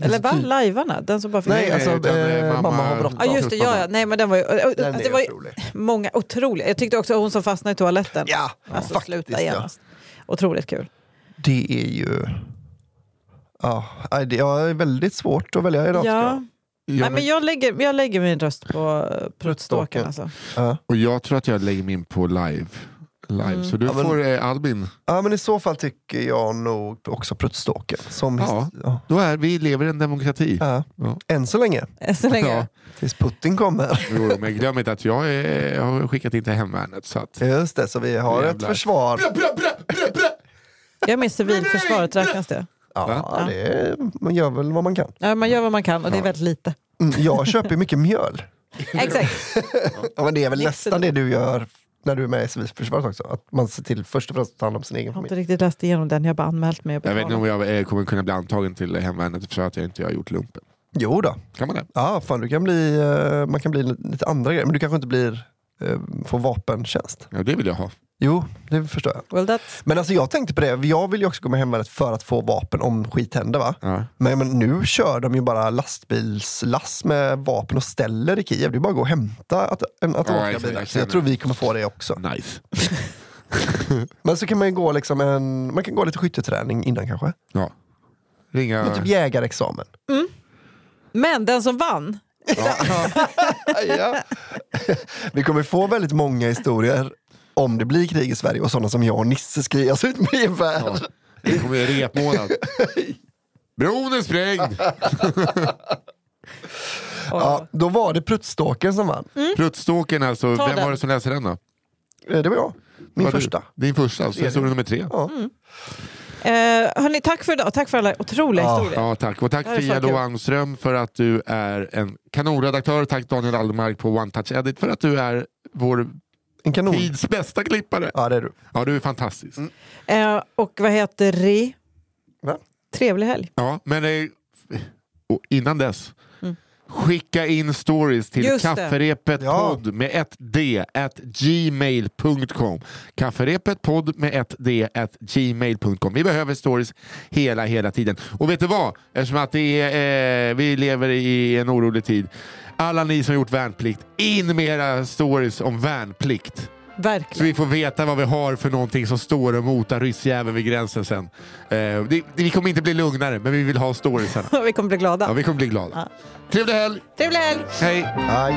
Eller va? Lajvarna? Den som bara fick... Nej, alltså utan, eh, eh, mamma, mamma- har bråttom. Ja just det, ja, ja. Nej, men den var ju, Den alltså, det var ju otrolig. många otroliga. Jag tyckte också hon som fastnade i toaletten. Ja, alltså faktiskt. sluta Ja. genast. Otroligt kul. Det är ju... Ja, nej, det är väldigt svårt att välja idag. Ja. Ja. Nej, men jag, lägger, jag lägger min röst på pruttstalkern. Alltså. Ja. Och jag tror att jag lägger min på live. live. Mm. Så du Ja, men- får eh, Albin. ja, men i så fall tycker jag nog också Pruttstalken. Som Ja. ja. Då är vi lever i en demokrati. Ja. Ja. Än så länge, Så länge. Ja. tills Putin kommer. Jo, men glöm inte att jag, är, jag har skickat in till hemvärnet. Så att... Just det, så vi har ett Jävlar. försvar. Jag är med civilförsvaret, räknas det? Ja, det är, man gör väl vad man kan. Ja, man gör vad man kan och det är väldigt lite. Mm, jag köper ju mycket mjöl. Exakt. Ja, men det är väl nästan det du gör när du är med i civilförsvaret också. Att man ser till först och främst att ta hand om sin egen Jag har inte familj. riktigt läst igenom den, jag har bara anmält mig. Jag vet inte om jag eh, kommer kunna bli antagen till hemvärnet för att jag inte har gjort lumpen. Jo då. Kan man det? Ja, fan, du kan bli, eh, man kan bli lite andra grejer. Men du kanske inte blir, eh, får vapentjänst. Ja, det vill jag ha. Jo, det förstår jag. Well. Men alltså jag tänkte på det, jag vill ju också gå med hemvärnet för att få vapen om skit händer va? Ja. Men, men nu kör de ju bara lastbilslass med vapen och ställer i Kiev. Det är bara att gå och hämta att, en Ja, exakt, jag så jag tror vi kommer få det också. Nice. Men så kan man ju gå liksom en, man kan gå lite skytteträning innan kanske. Ja. Ringa... Men typ jägarexamen. Men den som vann, ja. Vi kommer få väldigt många historier om det blir krig i Sverige och sådana som jag och Nisse skrivas ut med gevär. Ja. Det kommer bli repmånad. Bron är sprängd! Ja, då var det Pruttstalkern som vann. Pruttstalkern alltså, Ta vem den. var det som läste den då? Eh, Det var jag. Min Var du- första. Din första, alltså historia nummer tre. Ja. eh, hörni, tack för idag. Tack för alla otroliga Ja, historier. Ja, tack. Och tack Fia fan kul. Lo Almström för att du är en kanonredaktör. Tack Daniel Aldermark på One Touch Edit för att du är vår En kanon. tids bästa klippare. Ja, det är du. Ja, du är fantastisk. Eh, och vad heter det? Va? Trevlig helg. Ja, men eh, innan dess. Mm. Skicka in stories till Just det. kafferepet Ja. podd med ett d at gmail.com. Kafferepet podd med ett d at gmail.com. Vi behöver stories hela, hela tiden. Och vet du vad? Eftersom att det är, eh, vi lever i en orolig tid. Alla ni som gjort värnplikt, in med era stories om värnplikt. Så Verkligen. vi får veta vad vi har för någonting som står och motar ryssjäveln vid gränsen sen. Eh, det, vi kommer inte bli lugnare, men vi vill ha storiesarna. Vi kommer bli glada. Ja, vi kommer bli glada. Ja. Trevlig helg! Trevlig helg! Hej! Hej.